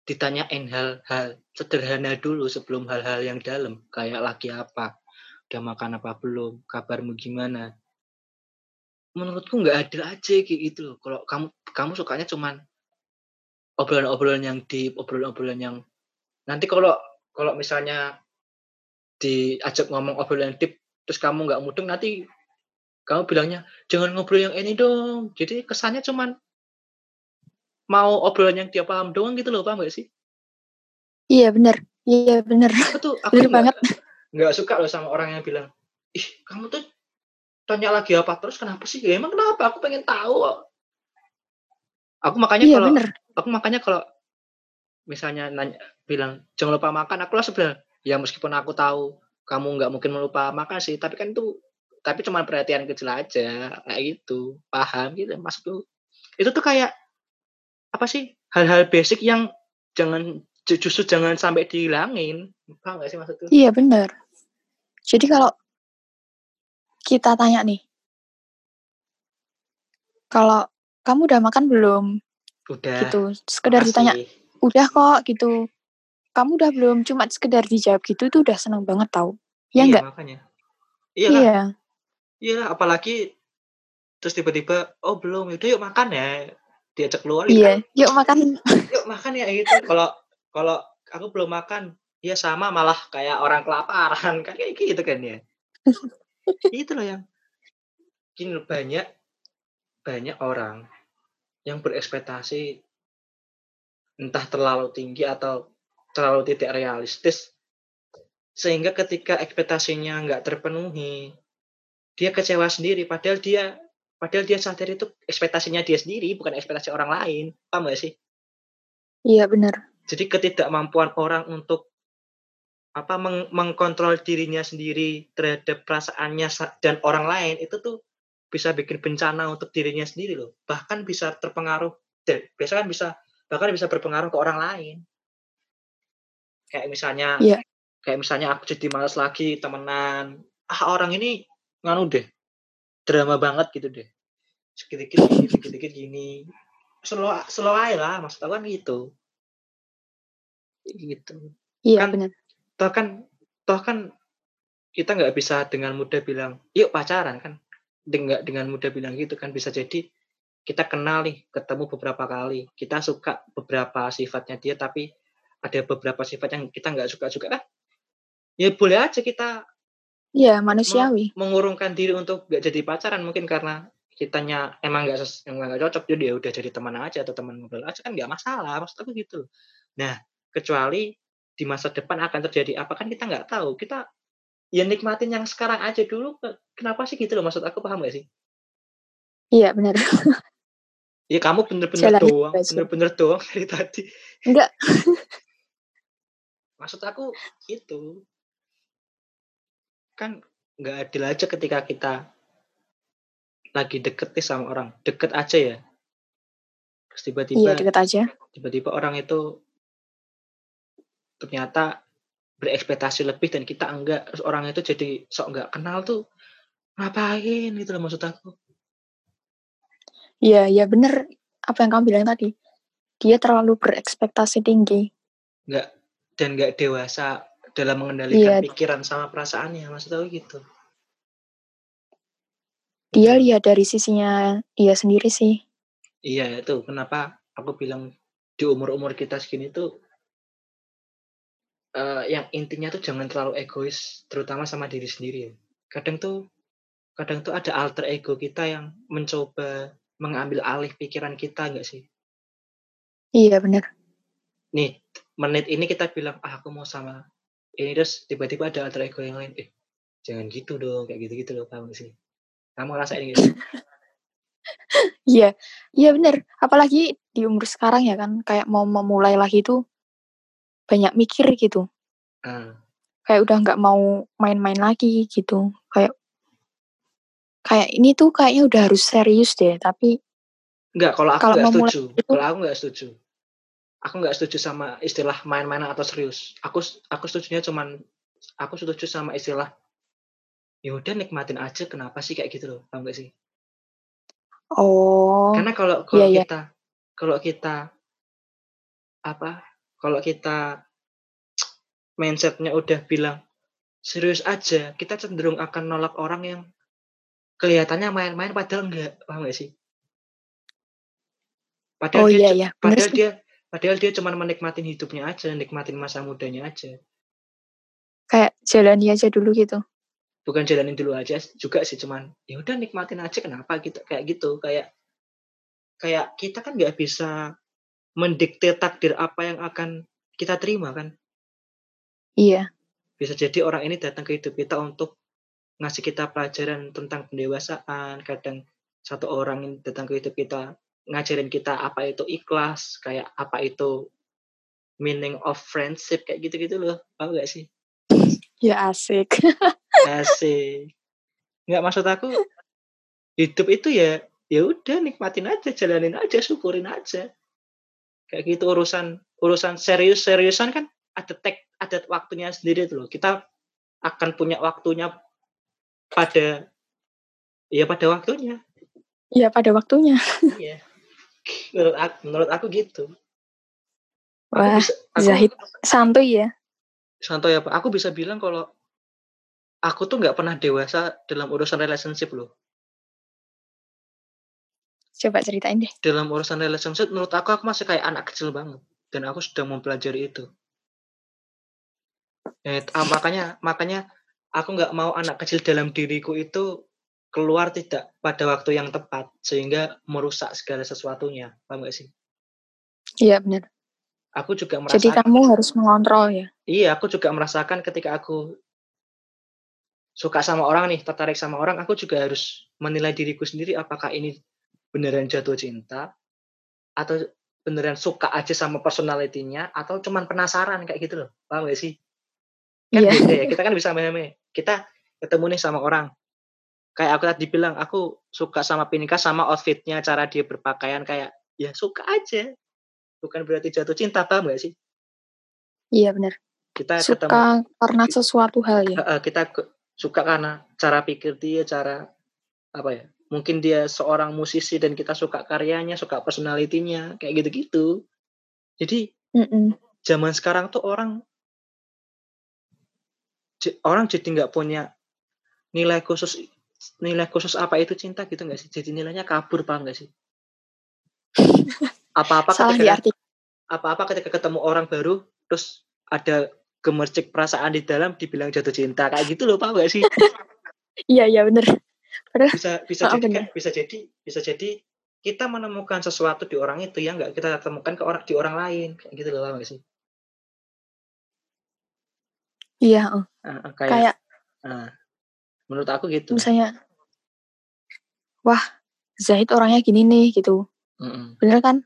Speaker 1: ditanyain hal-hal sederhana dulu sebelum hal-hal yang dalam kayak lagi apa udah makan apa belum kabarmu gimana menurutku nggak adil aja kayak gitu loh. Kalau kamu kamu sukanya cuman obrolan-obrolan yang deep obrolan-obrolan yang nanti kalau kalau misalnya diajak ngomong obrolan deep terus kamu nggak mudeng nanti kamu bilangnya jangan ngobrol yang ini dong jadi kesannya cuman mau obrolan yang dia paham doang gitu loh paham gak sih
Speaker 2: Iya bener. Iya bener.
Speaker 1: aku tuh aku
Speaker 2: Bener banget.
Speaker 1: nggak suka loh sama orang yang bilang ih kamu tuh tanya lagi apa terus kenapa sih ya emang kenapa aku pengen tahu aku makanya
Speaker 2: Iya
Speaker 1: kalau
Speaker 2: bener.
Speaker 1: aku makanya kalau misalnya nanya bilang jangan lupa makan aku langsung bilang ya meskipun aku tahu kamu nggak mungkin melupa makan sih tapi kan itu tapi cuma perhatian kecil aja kayak gitu paham gitu maksudku itu tuh kayak apa sih hal-hal basic yang jangan ju- justru jangan sampai dihilangin paham gak sih maksudku
Speaker 2: Iya bener. Jadi kalau kita tanya nih, kalau kamu udah makan belum?
Speaker 1: udah
Speaker 2: Gitu. Sekedar
Speaker 1: makasih.
Speaker 2: ditanya, udah kok gitu. Kamu udah belum? Cuma sekedar dijawab gitu itu udah seneng banget tau.
Speaker 1: iya
Speaker 2: Ya enggak?
Speaker 1: makanya iya
Speaker 2: Iya.
Speaker 1: Iya apalagi terus tiba-tiba oh belum yaudah yuk makan ya diajak keluar yuk,
Speaker 2: Iya. Yuk makan.
Speaker 1: yuk makan ya gitu kalau kalau aku belum makan ya sama malah kayak orang kelaparan kan kayak gitu kan ya itu loh yang gini loh, banyak banyak orang yang berekspektasi entah terlalu tinggi atau terlalu tidak realistis sehingga ketika ekspektasinya nggak terpenuhi dia kecewa sendiri padahal dia padahal dia sadar itu ekspektasinya dia sendiri bukan ekspektasi orang lain. Paham gak sih?
Speaker 2: Iya bener.
Speaker 1: jadi ketidakmampuan orang untuk apa meng- mengkontrol dirinya sendiri terhadap perasaannya sa- dan orang lain itu tuh bisa bikin bencana untuk dirinya sendiri loh. Bahkan bisa terpengaruh biasa kan bisa bahkan bisa berpengaruh ke orang lain. Kayak misalnya
Speaker 2: Iya.
Speaker 1: kayak misalnya aku jadi malas lagi temenan. Ah orang ini nganu deh drama banget gitu deh. Sedikit gini sedikit gini. Slow slow aja lah maksud aku kan gitu. Gitu.
Speaker 2: Iya
Speaker 1: Kan-
Speaker 2: bener.
Speaker 1: toh kan toh kan kita nggak bisa dengan mudah bilang yuk pacaran kan. Dengan dengan mudah bilang gitu kan. Bisa jadi kita kenal nih ketemu beberapa kali. Kita suka beberapa sifatnya dia tapi ada beberapa sifat yang kita nggak suka juga kan. Ya boleh aja kita
Speaker 2: Iya, manusiawi.
Speaker 1: mengurungkan diri untuk nggak jadi pacaran mungkin karena kitanya emang nggak ses- emang nggak cocok jadi ya udah jadi teman aja atau teman ngobrol aja kan nggak masalah maksud aku gitu nah kecuali di masa depan akan terjadi apa kan kita nggak tahu kita ya nikmatin yang sekarang aja dulu ke- kenapa sih gitu loh maksud aku paham gak sih
Speaker 2: Iya, benar.
Speaker 1: ya kamu bener-bener doang bener-bener doang dari tadi
Speaker 2: Enggak.
Speaker 1: maksud aku gitu kan nggak adil aja ketika kita lagi deket nih sama orang deket aja ya terus
Speaker 2: Iya,
Speaker 1: tiba-tiba
Speaker 2: deket aja.
Speaker 1: tiba-tiba orang itu ternyata berekspektasi lebih dan kita enggak terus orang itu jadi sok nggak kenal tuh ngapain gitu loh maksud aku
Speaker 2: Iya, iya benar apa yang kamu bilang tadi. Dia terlalu berekspektasi tinggi.
Speaker 1: nggak dan nggak dewasa dalam mengendalikan
Speaker 2: Iya.
Speaker 1: pikiran sama perasaannya maksud aku gitu
Speaker 2: Dia lihat dari sisinya dia sendiri sih.
Speaker 1: Iya itu kenapa aku bilang di umur-umur kita segini tuh eh, yang intinya tuh jangan terlalu egois terutama sama diri sendiri ya. Kadang tuh kadang tuh ada alter ego kita yang mencoba mengambil alih pikiran kita enggak sih?
Speaker 2: Iya, benar.
Speaker 1: Nih, menit ini kita bilang ah aku mau sama ini terus tiba-tiba ada alter ego yang lain. Eh, jangan gitu dong kayak gitu-gitu loh nggak sih? Kamu ngerasain gitu?
Speaker 2: Iya, iya benar. Apalagi di umur sekarang ya kan, kayak mau memulai lagi tuh banyak mikir gitu.
Speaker 1: Ah,
Speaker 2: Kayak udah nggak mau main-main lagi gitu. Kayak kayak ini tuh kayaknya udah harus serius deh. Tapi
Speaker 1: Enggak, kalau aku
Speaker 2: Kalau
Speaker 1: nggak setuju.
Speaker 2: itu-
Speaker 1: Kalau aku nggak setuju. Aku nggak setuju sama istilah main-main atau serius. Aku aku setujunya cuman aku setuju sama istilah ya udah nikmatin aja kenapa sih? kayak gitu loh paham gak sih?
Speaker 2: Oh,
Speaker 1: karena kalau kalau
Speaker 2: iya, iya.
Speaker 1: kita kalau kita apa kalau kita mindsetnya udah bilang serius aja kita cenderung akan nolak orang yang kelihatannya main-main padahal enggak paham gak sih? Padahal
Speaker 2: Oh
Speaker 1: dia
Speaker 2: iya ya, bener
Speaker 1: padahal dia padahal dia cuma menikmatin hidupnya aja nikmatin masa mudanya aja.
Speaker 2: Kayak jalani aja dulu gitu.
Speaker 1: bukan jalanin dulu aja juga sih cuman ya udah nikmatin aja kenapa gitu? Kayak gitu kayak kayak kita kan nggak bisa mendikte takdir apa yang akan kita terima kan?
Speaker 2: Iya,
Speaker 1: bisa jadi orang ini datang ke hidup kita untuk ngasih kita pelajaran tentang pendewasaan. Kadang satu orang yang datang ke hidup kita ngajarin kita apa itu ikhlas kayak apa itu meaning of friendship kayak gitu-gitu loh. Paham gak sih?
Speaker 2: Ya asik.
Speaker 1: asik. Nggak maksud aku hidup itu ya ya udah nikmatin aja jalanin aja syukurin aja. Kayak gitu urusan urusan serius seriusan kan ada tek ada waktunya sendiri tuh loh. Kita akan punya waktunya pada ya pada waktunya.
Speaker 2: Iya pada waktunya.
Speaker 1: iya menurut aku menurut aku gitu. Aku
Speaker 2: Wah,
Speaker 1: bisa aku
Speaker 2: Zahid santuy ya.
Speaker 1: santai apa? Aku bisa bilang kalau aku tuh nggak pernah dewasa dalam urusan relationship loh.
Speaker 2: Coba ceritain deh.
Speaker 1: dalam urusan relationship menurut aku aku masih kayak anak kecil banget. Dan aku sudah mempelajari itu. Eh, ah, makanya makanya aku nggak mau anak kecil dalam diriku itu keluar tidak pada waktu yang tepat sehingga merusak segala sesuatunya paham gak sih
Speaker 2: Iya benar.
Speaker 1: aku juga
Speaker 2: Jadi
Speaker 1: merasa
Speaker 2: kamu harus mengontrol ya.
Speaker 1: iya aku juga merasakan ketika aku suka sama orang nih tertarik sama orang aku juga harus menilai diriku sendiri apakah ini beneran jatuh cinta atau beneran suka aja sama personalitinya atau cuman penasaran kayak gitu loh paham gak sih kan
Speaker 2: Iya.
Speaker 1: beda ya kita kan bisa memahami kita ketemu nih sama orang kayak aku tadi bilang aku suka sama Pinika sama outfitnya cara dia berpakaian kayak ya suka aja bukan berarti jatuh cinta paham gak sih
Speaker 2: Iya benar.
Speaker 1: kita
Speaker 2: Suka
Speaker 1: ketemu
Speaker 2: karena sesuatu hal ya.
Speaker 1: Kita suka karena cara pikir dia cara apa ya mungkin dia seorang musisi dan kita suka karyanya suka personalitinya kayak gitu-gitu jadi
Speaker 2: Mm-mm.
Speaker 1: zaman sekarang tuh orang orang jadi nggak punya nilai khusus nilai khusus apa itu cinta gitu nggak sih? Jadi nilainya kabur paham nggak sih? Apa-apa ketika apa-apa ketika ketemu orang baru terus ada gemercik perasaan di dalam dibilang jatuh cinta. Kayak gitu loh paham gak sih?
Speaker 2: Iya iya bener. Padahal
Speaker 1: bisa bisa
Speaker 2: Heeh,
Speaker 1: jadi
Speaker 2: bener.
Speaker 1: kan- bisa jadi bisa jadi kita menemukan sesuatu di orang itu yang nggak kita temukan ke orang di orang lain. Kayak gitu loh paham gak sih?
Speaker 2: Iya,
Speaker 1: ah, kayak,
Speaker 2: kayak
Speaker 1: ah, menurut aku gitu
Speaker 2: misalnya wah Zahid orangnya gini nih gitu.
Speaker 1: Mm-mm.
Speaker 2: Bener kan?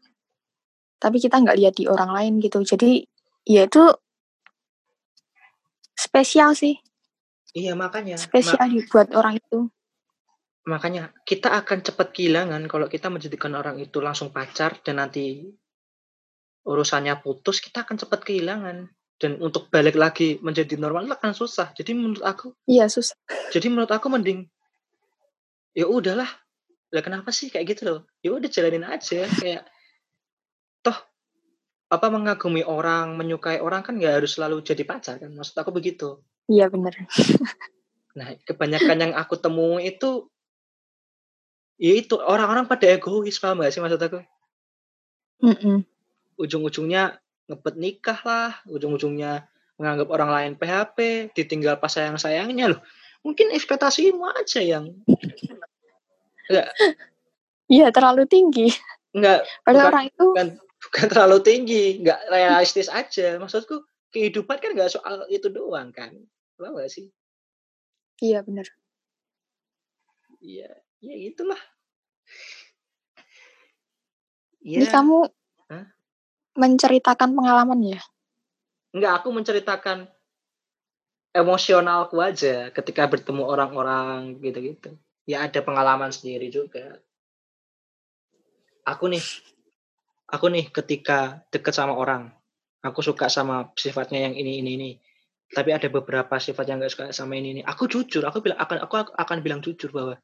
Speaker 2: Tapi kita nggak lihat di orang lain gitu. Jadi ya itu spesial sih.
Speaker 1: iya makanya ma-
Speaker 2: Spesial buat orang itu.
Speaker 1: makanya kita akan cepat kehilangan kalau kita menjadikan orang itu langsung pacar dan nanti urusannya putus kita akan cepat kehilangan dan untuk balik lagi menjadi normal itu akan susah. Jadi menurut aku
Speaker 2: Iya susah.
Speaker 1: jadi menurut aku mending ya udahlah. Lah kenapa sih kayak gitu loh? Ya udah jalanin aja. Kayak toh apa mengagumi orang menyukai orang kan nggak harus selalu jadi pacar kan? Maksud aku begitu.
Speaker 2: Iya bener.
Speaker 1: nah kebanyakan yang aku temui itu ya itu orang-orang pada egois paham gak sih maksud aku?
Speaker 2: Mm-mm.
Speaker 1: ujung-ujungnya ngebet nikah lah ujung-ujungnya menganggap orang lain PHP ditinggal pas sayang-sayangnya loh mungkin ekspektasimu aja yang
Speaker 2: Iya terlalu tinggi.
Speaker 1: nggak
Speaker 2: Padahal
Speaker 1: Bukan-
Speaker 2: orang itu
Speaker 1: bukan bukan terlalu tinggi nggak realistis aja maksudku kehidupan kan nggak soal itu doang kan paham gak sih
Speaker 2: iya bener.
Speaker 1: iya ya itulah
Speaker 2: Ini
Speaker 1: Iya,
Speaker 2: kamu
Speaker 1: Hah?
Speaker 2: Menceritakan pengalaman ya?
Speaker 1: nggak aku menceritakan emosionalku aja ketika bertemu orang-orang gitu-gitu. Ya ada pengalaman sendiri juga. Aku nih, aku nih ketika deket sama orang, aku suka sama sifatnya yang ini ini ini. Tapi ada beberapa sifat yang gak suka sama ini ini. Aku jujur, aku bilang akan aku akan bilang jujur bahwa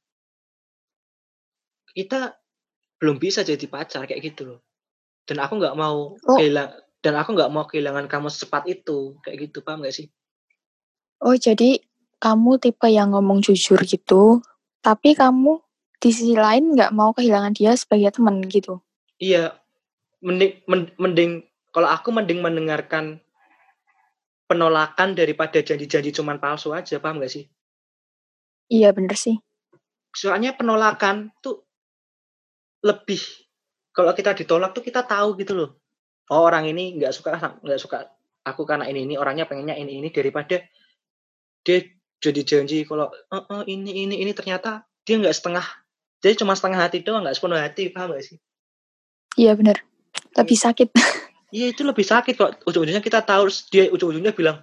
Speaker 1: kita belum bisa jadi pacar kayak gitu loh. Dan aku nggak mau
Speaker 2: Oh.
Speaker 1: kehilang dan aku nggak mau kehilangan kamu secepat itu kayak gitu paham gak sih?
Speaker 2: Oh jadi kamu tipe yang ngomong jujur gitu, tapi kamu di sisi lain nggak mau kehilangan dia sebagai teman gitu.
Speaker 1: Iya, mending men- mending kalau aku mending mendengarkan penolakan daripada janji-janji cuman palsu aja, paham gak sih?
Speaker 2: Iya bener sih.
Speaker 1: Soalnya penolakan tuh lebih kalau kita ditolak tuh kita tahu gitu loh. Oh orang ini nggak suka nggak suka aku karena ini ini orangnya pengennya ini ini daripada dia jadi janji kalau "Eh, eh, ini ini ini ternyata dia nggak setengah jadi cuma setengah hati doang nggak sepenuh hati paham gak sih?
Speaker 2: Iya bener. Lebih sakit.
Speaker 1: Iya itu lebih sakit kok. Ujung-ujungnya kita tahu dia ujung-ujungnya bilang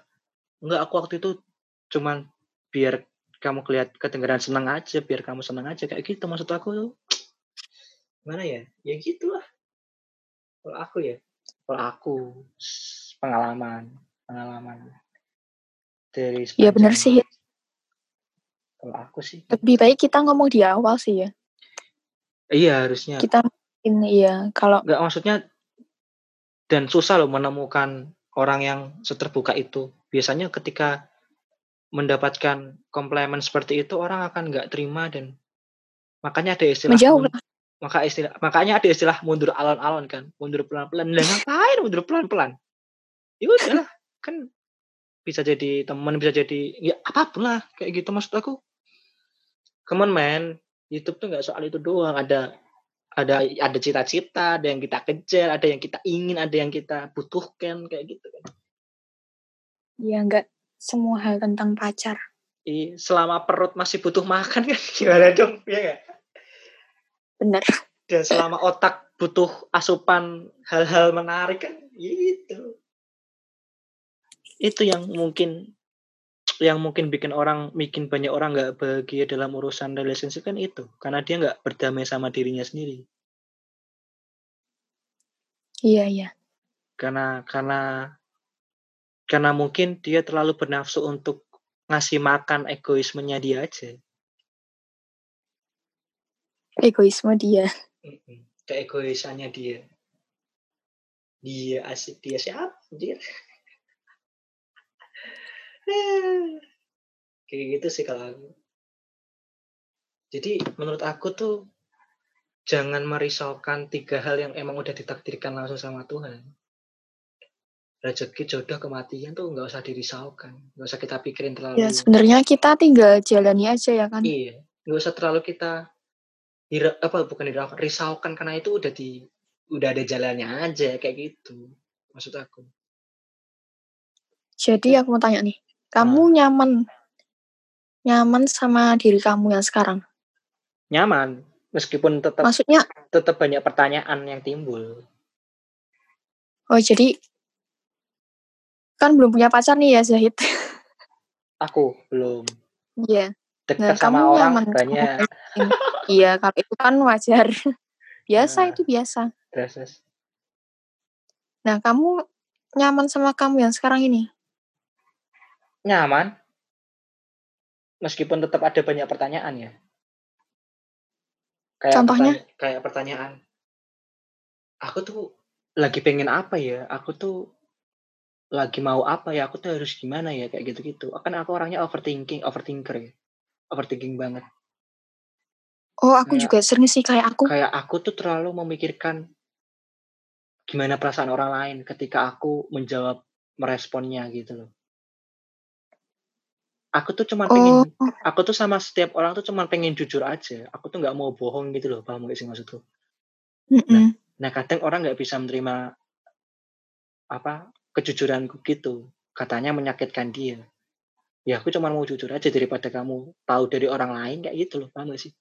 Speaker 1: enggak aku waktu itu cuman biar kamu kelihat kedengaran senang aja, biar kamu senang aja kayak gitu maksud aku Gimana ya? Ya gitulah. Kalau aku ya, kalau aku pengalaman, pengalaman dari
Speaker 2: Iya bener
Speaker 1: sepanjang-
Speaker 2: sih.
Speaker 1: Kalau aku sih,
Speaker 2: Lebih baik kita ngomong di awal sih ya.
Speaker 1: iya harusnya.
Speaker 2: Kita ini ya kalau
Speaker 1: Enggak maksudnya dan susah loh menemukan orang yang seterbuka itu. Biasanya ketika mendapatkan komplimen seperti itu orang akan nggak terima dan makanya ada istilah
Speaker 2: menjauh lah.
Speaker 1: Maka istilah makanya ada istilah mundur alon-alon kan. Mundur pelan-pelan. Lah ngapain mundur pelan-pelan? Ya udahlah kan bisa jadi teman bisa jadi ya apa pun lah kayak gitu maksud aku. Come on man. YouTube tuh nggak soal itu doang. Ada ada ada cita-cita ada yang kita kejar ada yang kita ingin ada yang kita butuhkan kayak gitu kan.
Speaker 2: Ya nggak semua hal tentang pacar.
Speaker 1: Ih, selama perut masih butuh makan kan gimana dong ya nggak
Speaker 2: Bener.
Speaker 1: dan selama otak butuh asupan hal-hal menarik kan gitu itu yang mungkin yang mungkin bikin orang bikin banyak orang nggak bahagia dalam urusan relationship kan itu karena dia nggak berdamai sama dirinya sendiri
Speaker 2: Iya iya.
Speaker 1: karena karena karena mungkin dia terlalu bernafsu untuk ngasih makan egoismenya dia aja
Speaker 2: Egoisme dia.
Speaker 1: Keegoisannya dia. Dia asik dia siapa dia kayak gitu sih kalau aku. Jadi menurut aku tuh jangan merisaukan tiga hal yang emang udah ditakdirkan langsung sama Tuhan. Rezeki, jodoh, kematian tuh nggak usah dirisaukan, nggak usah kita pikirin
Speaker 2: Ya
Speaker 1: terlalu
Speaker 2: sebenarnya kita tinggal jalani aja ya kan.
Speaker 1: iya, nggak usah terlalu kita hira apa bukan hiraukan, risaukan karena itu udah di udah ada jalannya aja kayak gitu, maksud aku.
Speaker 2: Jadi aku mau tanya nih,
Speaker 1: Nah.
Speaker 2: kamu nyaman nyaman sama diri kamu yang sekarang?
Speaker 1: Nyaman, meskipun tetap
Speaker 2: Maksudnya
Speaker 1: tetap banyak pertanyaan yang timbul.
Speaker 2: oh jadi kan belum punya pacar nih ya Zahid.
Speaker 1: Aku belum.
Speaker 2: Iya. Nah,
Speaker 1: Dekat sama
Speaker 2: kamu
Speaker 1: orang
Speaker 2: nyaman
Speaker 1: banyak.
Speaker 2: Iya, kalau itu kan wajar. Biasa
Speaker 1: Nah.
Speaker 2: itu biasa.
Speaker 1: Terus.
Speaker 2: Nah, kamu nyaman sama kamu yang sekarang ini?
Speaker 1: Nyaman. Meskipun tetap ada banyak pertanyaan ya. Kayak
Speaker 2: Contohnya?
Speaker 1: pertanya- kayak pertanyaan. Aku tuh lagi pengen apa ya? Aku tuh lagi mau apa ya? Aku tuh harus gimana ya? Kayak gitu-gitu. Kan aku orangnya overthinking, overthinker ya. Overthinking banget.
Speaker 2: Oh, aku
Speaker 1: Kayak-
Speaker 2: juga sering sih kayak aku.
Speaker 1: Kayak aku tuh terlalu memikirkan gimana perasaan orang lain ketika aku menjawab meresponnya gitu loh. Aku tuh cuma
Speaker 2: Oh,
Speaker 1: pengen aku tuh sama setiap orang tuh cuma pengen jujur aja. Aku tuh nggak mau bohong gitu loh, paham gak sih maksudku?
Speaker 2: mm-mm.
Speaker 1: Nah kadang orang nggak bisa menerima apa kejujuranku gitu. Katanya menyakitkan dia. Ya aku cuma mau jujur aja daripada kamu tahu dari orang lain kayak gitu loh, paham gak sih?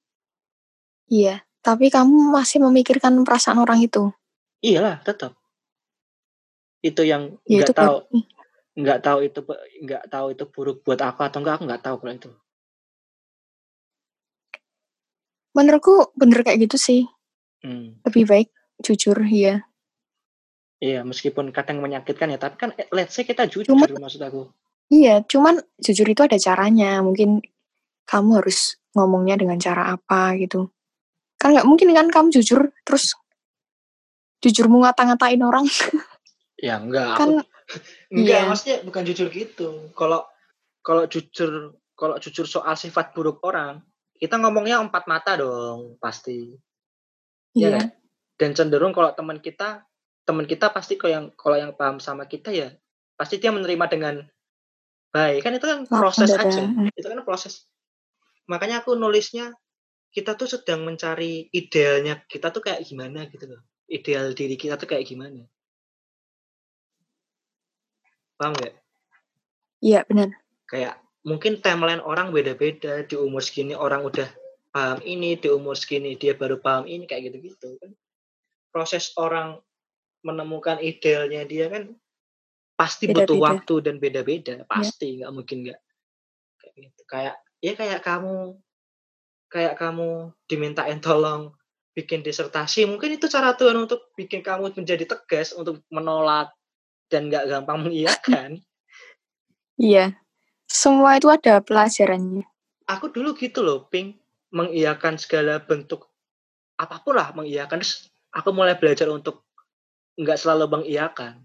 Speaker 2: Iya, tapi kamu masih memikirkan perasaan orang itu.
Speaker 1: Iyalah, tetap. Itu yang
Speaker 2: Ya
Speaker 1: nggak
Speaker 2: itu
Speaker 1: tahu nggak tahu itu nggak tahu itu buruk buat aku atau enggak aku nggak tahu kalau itu.
Speaker 2: Menurutku bener kayak gitu sih.
Speaker 1: Hmm.
Speaker 2: Lebih baik jujur, iya.
Speaker 1: Iya, meskipun kadang menyakitkan ya, tapi kan eh, let's say kita jujur
Speaker 2: Cuma-
Speaker 1: maksud aku.
Speaker 2: Iya, cuman jujur itu ada caranya. Mungkin kamu harus ngomongnya dengan cara apa gitu. Kan nggak mungkin kan kamu jujur terus jujur mau ngata-ngatain orang.
Speaker 1: Ya enggak,
Speaker 2: Kan
Speaker 1: aku enggak
Speaker 2: iya.
Speaker 1: maksudnya bukan jujur gitu. Kalau kalau jujur kalau jujur soal sifat buruk orang, kita ngomongnya empat mata dong, pasti. Iya
Speaker 2: Iya.
Speaker 1: kan? Dan cenderung kalau teman kita teman kita pasti kalau yang kalau yang paham sama kita ya pasti dia menerima dengan baik. Kan itu kan proses
Speaker 2: dada.
Speaker 1: aja.
Speaker 2: Mm.
Speaker 1: Itu kan proses. Makanya aku nulisnya kita tuh sedang mencari idealnya kita tuh kayak gimana gitu loh. Ideal diri kita tuh kayak gimana. Paham nggak?
Speaker 2: Iya, benar.
Speaker 1: Kayak mungkin timeline orang beda-beda. Di umur segini orang udah paham ini, di umur segini dia baru paham ini kayak gitu-gitu kan. Proses orang menemukan idealnya dia kan pasti butuh
Speaker 2: Beda-beda.
Speaker 1: waktu dan beda-beda, pasti nggak mungkin nggak kayak gitu. Kayak ya kayak kamu kayak kamu dimintain tolong bikin disertasi, mungkin itu cara Tuhan untuk bikin kamu menjadi tegas untuk menolak dan nggak gampang mengiyakan.
Speaker 2: Iya. Semua itu ada pelajarannya.
Speaker 1: Aku dulu gitu loh, Ping, mengiyakan segala bentuk apa pun lah mengiyakan. Terus aku mulai belajar untuk nggak selalu mengiyakan.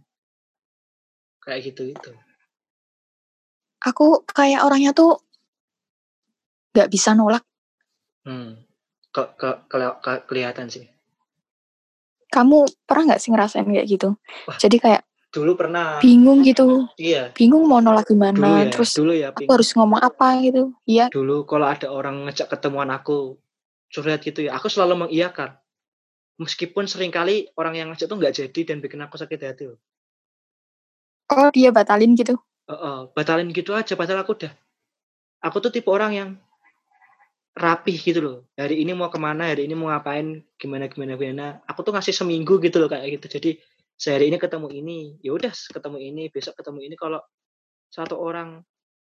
Speaker 1: Kayak gitu itu.
Speaker 2: Aku kayak orangnya tuh nggak bisa nolak.
Speaker 1: Hmm. Ke, ke, kele- ke- kelihatan sih.
Speaker 2: Kamu pernah nggak sih ngerasain kayak gitu?
Speaker 1: Wah.
Speaker 2: Jadi kayak
Speaker 1: Dulu pernah.
Speaker 2: bingung gitu.
Speaker 1: Iya.
Speaker 2: Bingung mau nolak
Speaker 1: Dulu
Speaker 2: gimana.
Speaker 1: ya.
Speaker 2: Terus
Speaker 1: Dulu ya,
Speaker 2: aku harus ngomong apa gitu. Iya.
Speaker 1: Dulu kalau ada orang ngejak ketemuan aku curhat gitu ya, aku selalu mengiyakan. Meskipun sering kali orang yang ngajak tuh nggak jadi dan bikin aku sakit hati loh.
Speaker 2: Oh dia batalin gitu.
Speaker 1: Heeh, batalin gitu aja padahal aku udah aku tuh tipe orang yang rapih gitu loh. Hari ini mau ke mana, hari ini mau ngapain, gimana gimana gimana. Aku tuh ngasih seminggu gitu loh kayak gitu. Jadi sehari ini ketemu ini, ya udah ketemu ini, besok ketemu ini. Kalau satu orang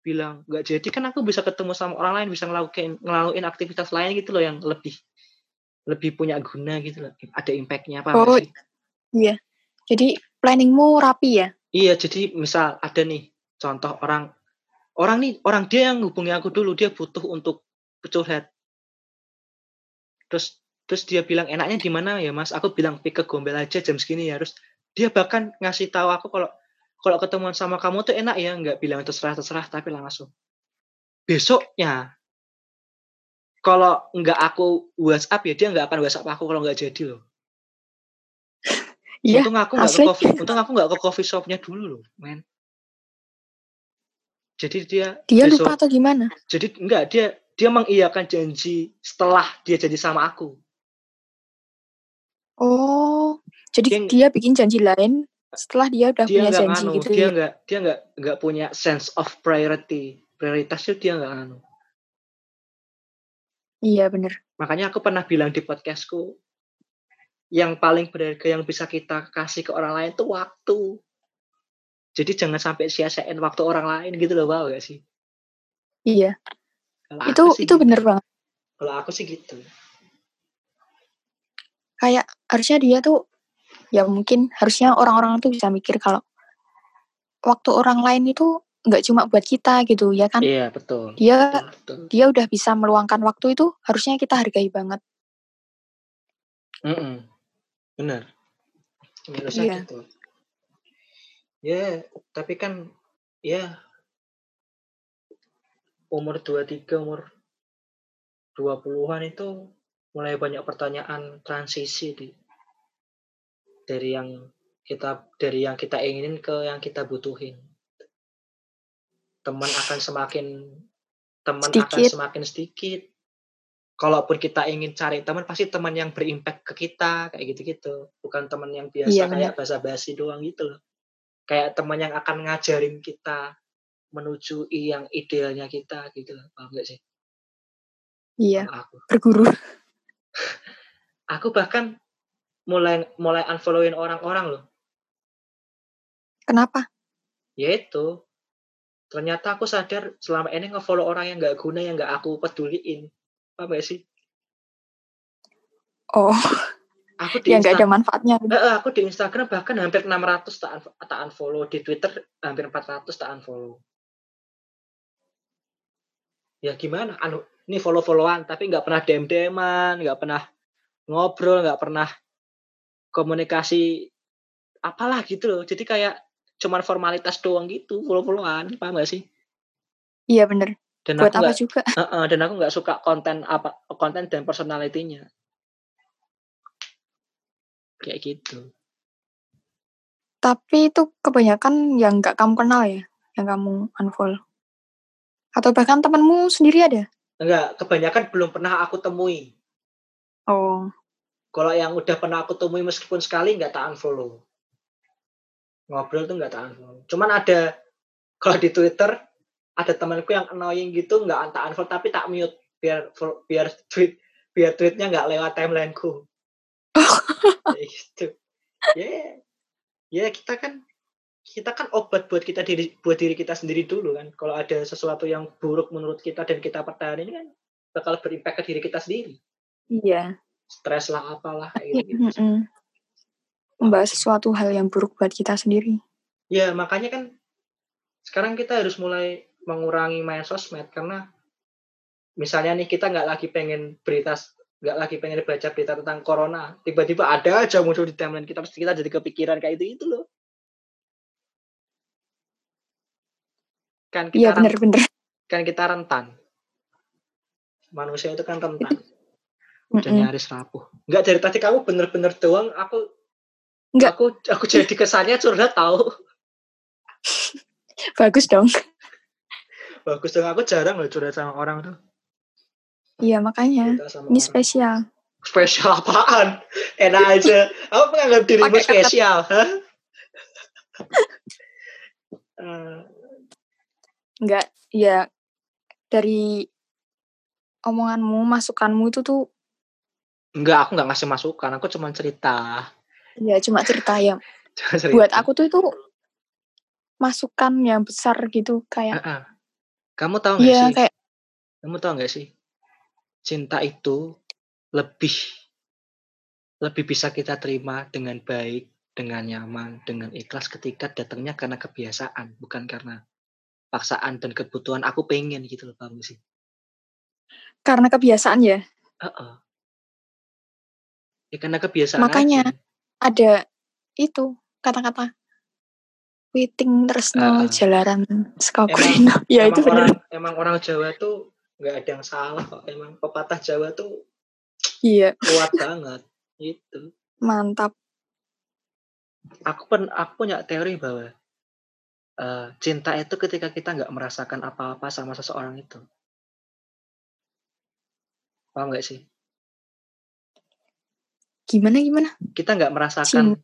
Speaker 1: bilang nggak jadi kan aku bisa ketemu sama orang lain, bisa ngelakuin ngelakuin aktivitas lain gitu loh yang lebih lebih punya guna gitu loh. Ada impactnya apa
Speaker 2: Oh.
Speaker 1: sih?
Speaker 2: Iya. Jadi planningmu rapi ya?
Speaker 1: Iya, jadi misal ada nih contoh orang orang nih orang dia yang hubungi aku dulu dia butuh untuk curhat. Terus terus dia bilang enaknya di mana ya Mas? Aku bilang pick ke Gombel aja jam segini ya. Terus dia bahkan ngasih tahu aku kalau kalau ketemuan sama kamu tuh enak ya, nggak bilang terserah terserah tapi langsung. Besoknya kalau nggak aku WhatsApp ya dia nggak akan WhatsApp aku kalau nggak jadi loh.
Speaker 2: Iya,
Speaker 1: Untung aku nggak ke coffee untung aku nggak ke coffee shop-nya dulu loh, men. Jadi dia
Speaker 2: Dia
Speaker 1: besok
Speaker 2: lupa atau gimana?
Speaker 1: jadi enggak, dia dia mengiyakan janji setelah dia janji sama aku.
Speaker 2: Oh, jadi
Speaker 1: Dia
Speaker 2: dia bikin janji lain setelah dia udah
Speaker 1: dia
Speaker 2: punya janji
Speaker 1: nganu,
Speaker 2: gitu
Speaker 1: dia
Speaker 2: ya?
Speaker 1: nggak dia nggak nggak punya sense of priority. Prioritasnya dia nggak nganu.
Speaker 2: Iya, bener.
Speaker 1: Makanya aku pernah bilang di podcastku, yang paling berharga yang bisa kita kasih ke orang lain itu waktu. Jadi jangan sampai sia-siain waktu orang lain gitu loh, paham gak sih?
Speaker 2: Iya,
Speaker 1: Kalau
Speaker 2: itu
Speaker 1: sih
Speaker 2: itu
Speaker 1: gitu.
Speaker 2: bener banget.
Speaker 1: Kalau aku sih gitu.
Speaker 2: Kayak harusnya dia tuh ya mungkin harusnya orang-orang tuh bisa mikir kalau waktu orang lain itu nggak cuma buat kita gitu ya kan?
Speaker 1: Iya, betul.
Speaker 2: Dia
Speaker 1: Betul,
Speaker 2: dia udah bisa meluangkan waktu itu harusnya kita hargai banget.
Speaker 1: Mm-mm. Benar. Harusnya
Speaker 2: Iya.
Speaker 1: gitu. Ya, tapi kan ya umur 23, umur 20-an itu mulai banyak pertanyaan transisi di dari yang kita dari yang kita inginin ke yang kita butuhin. Teman akan semakin teman akan semakin sedikit. Kalaupun kita ingin cari teman, pasti teman yang berimpact ke kita kayak gitu-gitu. Bukan teman yang biasa
Speaker 2: Iya,
Speaker 1: kayak basa-basi doang gitu loh. Kayak teman yang akan ngajarin kita menuju yang idealnya kita gitu loh. Paham gak sih?
Speaker 2: Iya,
Speaker 1: aku.
Speaker 2: berguru.
Speaker 1: Aku bahkan mulai mulai unfollowin orang-orang loh.
Speaker 2: Kenapa?
Speaker 1: Yaitu ternyata aku sadar selama ini nge-follow orang yang nggak guna yang nggak aku peduliin. Paham gak sih?
Speaker 2: Oh,
Speaker 1: Aku di
Speaker 2: ya nggak ada manfaatnya.
Speaker 1: Eh, aku di Instagram bahkan hampir 600 tak, unf- tak unfollow, di Twitter hampir 400 tak unfollow. Ya gimana? Anu, ini follow-followan tapi nggak pernah DM-DM-an, nggak pernah ngobrol, nggak pernah komunikasi apalah gitu loh. Jadi kayak cuman formalitas doang gitu, follow-followan, paham gak sih?
Speaker 2: Iya bener.
Speaker 1: Dan
Speaker 2: Buat
Speaker 1: aku
Speaker 2: apa
Speaker 1: nggak
Speaker 2: juga?
Speaker 1: eh, eh, dan aku nggak suka konten apa konten dan personalitinya. Kayak gitu.
Speaker 2: Tapi itu kebanyakan yang nggak kamu kenal ya, yang kamu unfollow. Atau bahkan temanmu sendiri ada?
Speaker 1: Enggak, kebanyakan belum pernah aku temui.
Speaker 2: Oh,
Speaker 1: Kalau yang udah pernah aku temui meskipun sekali nggak tak unfollow. Ngobrol tuh nggak tak unfollow. Cuman ada kalau di Twitter ada temanku yang annoying gitu nggak tak unfollow tapi tak mute biar biar tweet biar tweetnya nggak lewat timelineku. Gitu. Ya, ya kita kan kita kan obat buat kita diri buat diri kita sendiri dulu kan. Kalau ada sesuatu yang buruk menurut kita dan kita pertahanin kan bakal berimpact ke diri kita sendiri.
Speaker 2: iya.
Speaker 1: Stres lah apalah kayak gitu.
Speaker 2: mm-mm. Membahas sesuatu hal yang buruk buat kita sendiri.
Speaker 1: Ya makanya kan sekarang kita harus mulai mengurangi main sosmed karena misalnya nih kita nggak lagi pengen berita nggak lagi pengen baca berita tentang corona tiba-tiba ada aja muncul di timeline kita pasti kita jadi kepikiran kayak itu itu loh kan kita
Speaker 2: Iya
Speaker 1: ren-
Speaker 2: bener-bener.
Speaker 1: kan kita rentan manusia itu kan rentan
Speaker 2: Mm-mm.
Speaker 1: nyaris rapuh nggak dari tadi kamu bener-bener doang aku
Speaker 2: Nggak.
Speaker 1: aku aku jadi kesannya curhat tahu
Speaker 2: Bagus dong.
Speaker 1: Bagus dong aku jarang loh curhat sama orang tuh
Speaker 2: Iya makanya. Ini
Speaker 1: orang.
Speaker 2: spesial.
Speaker 1: spesial apaan? Enak aja. Apa menganggap dirimu
Speaker 2: kata-
Speaker 1: spesial? Eh,
Speaker 2: Enggak, ya dari omonganmu, masukanmu itu tuh
Speaker 1: enggak, aku enggak ngasih masukan. Aku cuma cerita.
Speaker 2: ya cuma cerita ya.
Speaker 1: Cuma cerita.
Speaker 2: Buat aku tuh itu masukan yang besar gitu kayak
Speaker 1: Heeh. Kamu tahu nggak
Speaker 2: Iya
Speaker 1: sih?
Speaker 2: kayak
Speaker 1: Kamu tahu nggak sih? Cinta itu lebih lebih bisa kita terima dengan baik, dengan nyaman, dengan ikhlas ketika datangnya karena kebiasaan, bukan karena paksaan dan kebutuhan. Aku pengen gitu loh, paham nggak sih?
Speaker 2: karena kebiasaan ya.
Speaker 1: Heeh. Ya karena kebiasaan
Speaker 2: Makanya
Speaker 1: aja.
Speaker 2: ada itu kata-kata witing tresno
Speaker 1: Heeh.
Speaker 2: jalaran
Speaker 1: Emang-
Speaker 2: sekakulino. Ya itu
Speaker 1: emang orang
Speaker 2: bener.
Speaker 1: emang orang Jawa tuh nggak ada yang salah kok. Emang pepatah Jawa tuh
Speaker 2: Iya,
Speaker 1: kuat banget. Itu.
Speaker 2: mantap.
Speaker 1: Aku pen aku punya teori bahwa, eee, cinta itu ketika kita nggak merasakan apa-apa sama seseorang itu. Paham nggak sih?
Speaker 2: Gimana gimana?
Speaker 1: Kita nggak merasakan
Speaker 2: Cin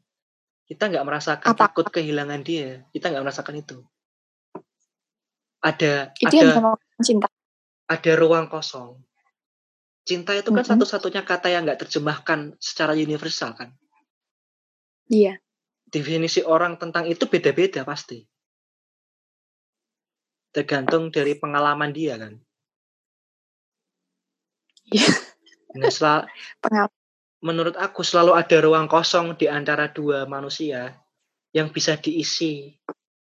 Speaker 1: kita nggak merasakan
Speaker 2: Apa?
Speaker 1: takut kehilangan dia, kita nggak merasakan itu. Ada
Speaker 2: Itu yang
Speaker 1: ada
Speaker 2: dinamakan cinta.
Speaker 1: ada ruang kosong. Cinta itu kan
Speaker 2: Mhm.
Speaker 1: satu-satunya kata yang nggak terjemahkan secara universal kan.
Speaker 2: Iya.
Speaker 1: Definisi orang tentang itu beda-beda pasti. Tergantung dari pengalaman dia kan.
Speaker 2: Iya.
Speaker 1: Nah, sela
Speaker 2: Pengal
Speaker 1: menurut aku selalu ada ruang kosong di antara dua manusia yang bisa diisi.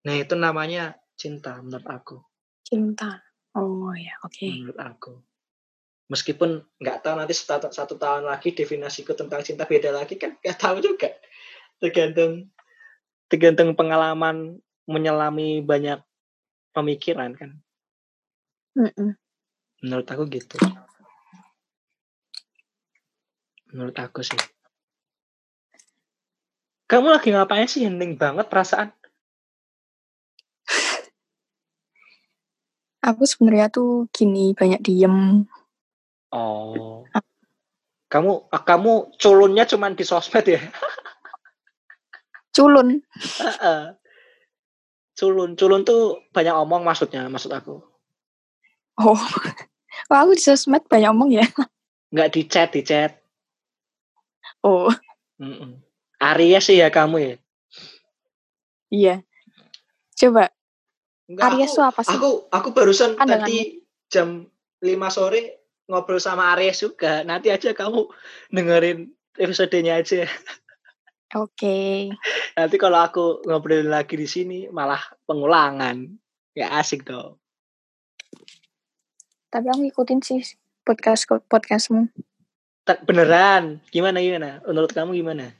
Speaker 1: Nah, itu namanya cinta menurut aku.
Speaker 2: cinta. Oh ya, oke.
Speaker 1: Menurut aku. Meskipun nggak tahu nanti satu, satu tahun lagi definisiku tentang cinta beda lagi kan nggak tahu juga. Tergantung tergantung pengalaman menyelami banyak pemikiran kan.
Speaker 2: Mhm.
Speaker 1: Menurut aku gitu. Menurut aku sih. Kamu lagi ngapain sih? Hening banget perasaan.
Speaker 2: Aku sebenarnya tuh gini, banyak diem.
Speaker 1: Oh. Kamu ah, kamu culunnya cuman di sosmed ya?
Speaker 2: Culun.
Speaker 1: Culun, culun tuh banyak omong maksudnya, maksud aku.
Speaker 2: Oh. Wah, aku di sosmed banyak omong ya.
Speaker 1: Nggak di chat, di chat.
Speaker 2: Oh,
Speaker 1: Mm-mm. Aries sih ya kamu ya?
Speaker 2: iya. Coba,
Speaker 1: Enggak,
Speaker 2: Aries
Speaker 1: aku,
Speaker 2: tuh apa sih?
Speaker 1: aku aku barusan
Speaker 2: Pandanganmu.
Speaker 1: tadi jam 5 sore ngobrol sama Aries juga. Nanti aja kamu dengerin episodenya aja.
Speaker 2: Oke.
Speaker 1: Nanti kalau aku ngobrol lagi di sini malah pengulangan. Ya asik dong.
Speaker 2: Tapi aku ngikutin sih podcast podcastmu.
Speaker 1: Beneran. Gimana gimana? Menurut kamu gimana?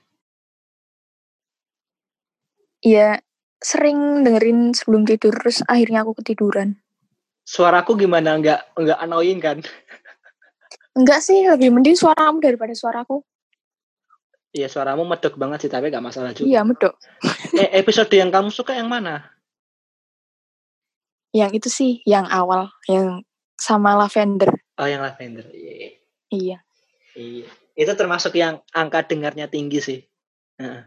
Speaker 2: Iya, sering dengerin sebelum tidur terus akhirnya aku ketiduran.
Speaker 1: Suaraku gimana? Enggak enggak annoying kan?
Speaker 2: Enggak sih, lebih mending suaramu daripada suaraku.
Speaker 1: Iya suaramu medok banget sih tapi gak masalah juga.
Speaker 2: Iya, medok.
Speaker 1: Eh, episode yang kamu suka yang mana?
Speaker 2: Yang itu sih, yang awal, yang sama lavender.
Speaker 1: Oh yang lavender. Iya.
Speaker 2: Iya.
Speaker 1: Iya. Itu termasuk yang angka dengarnya tinggi sih. Heeh.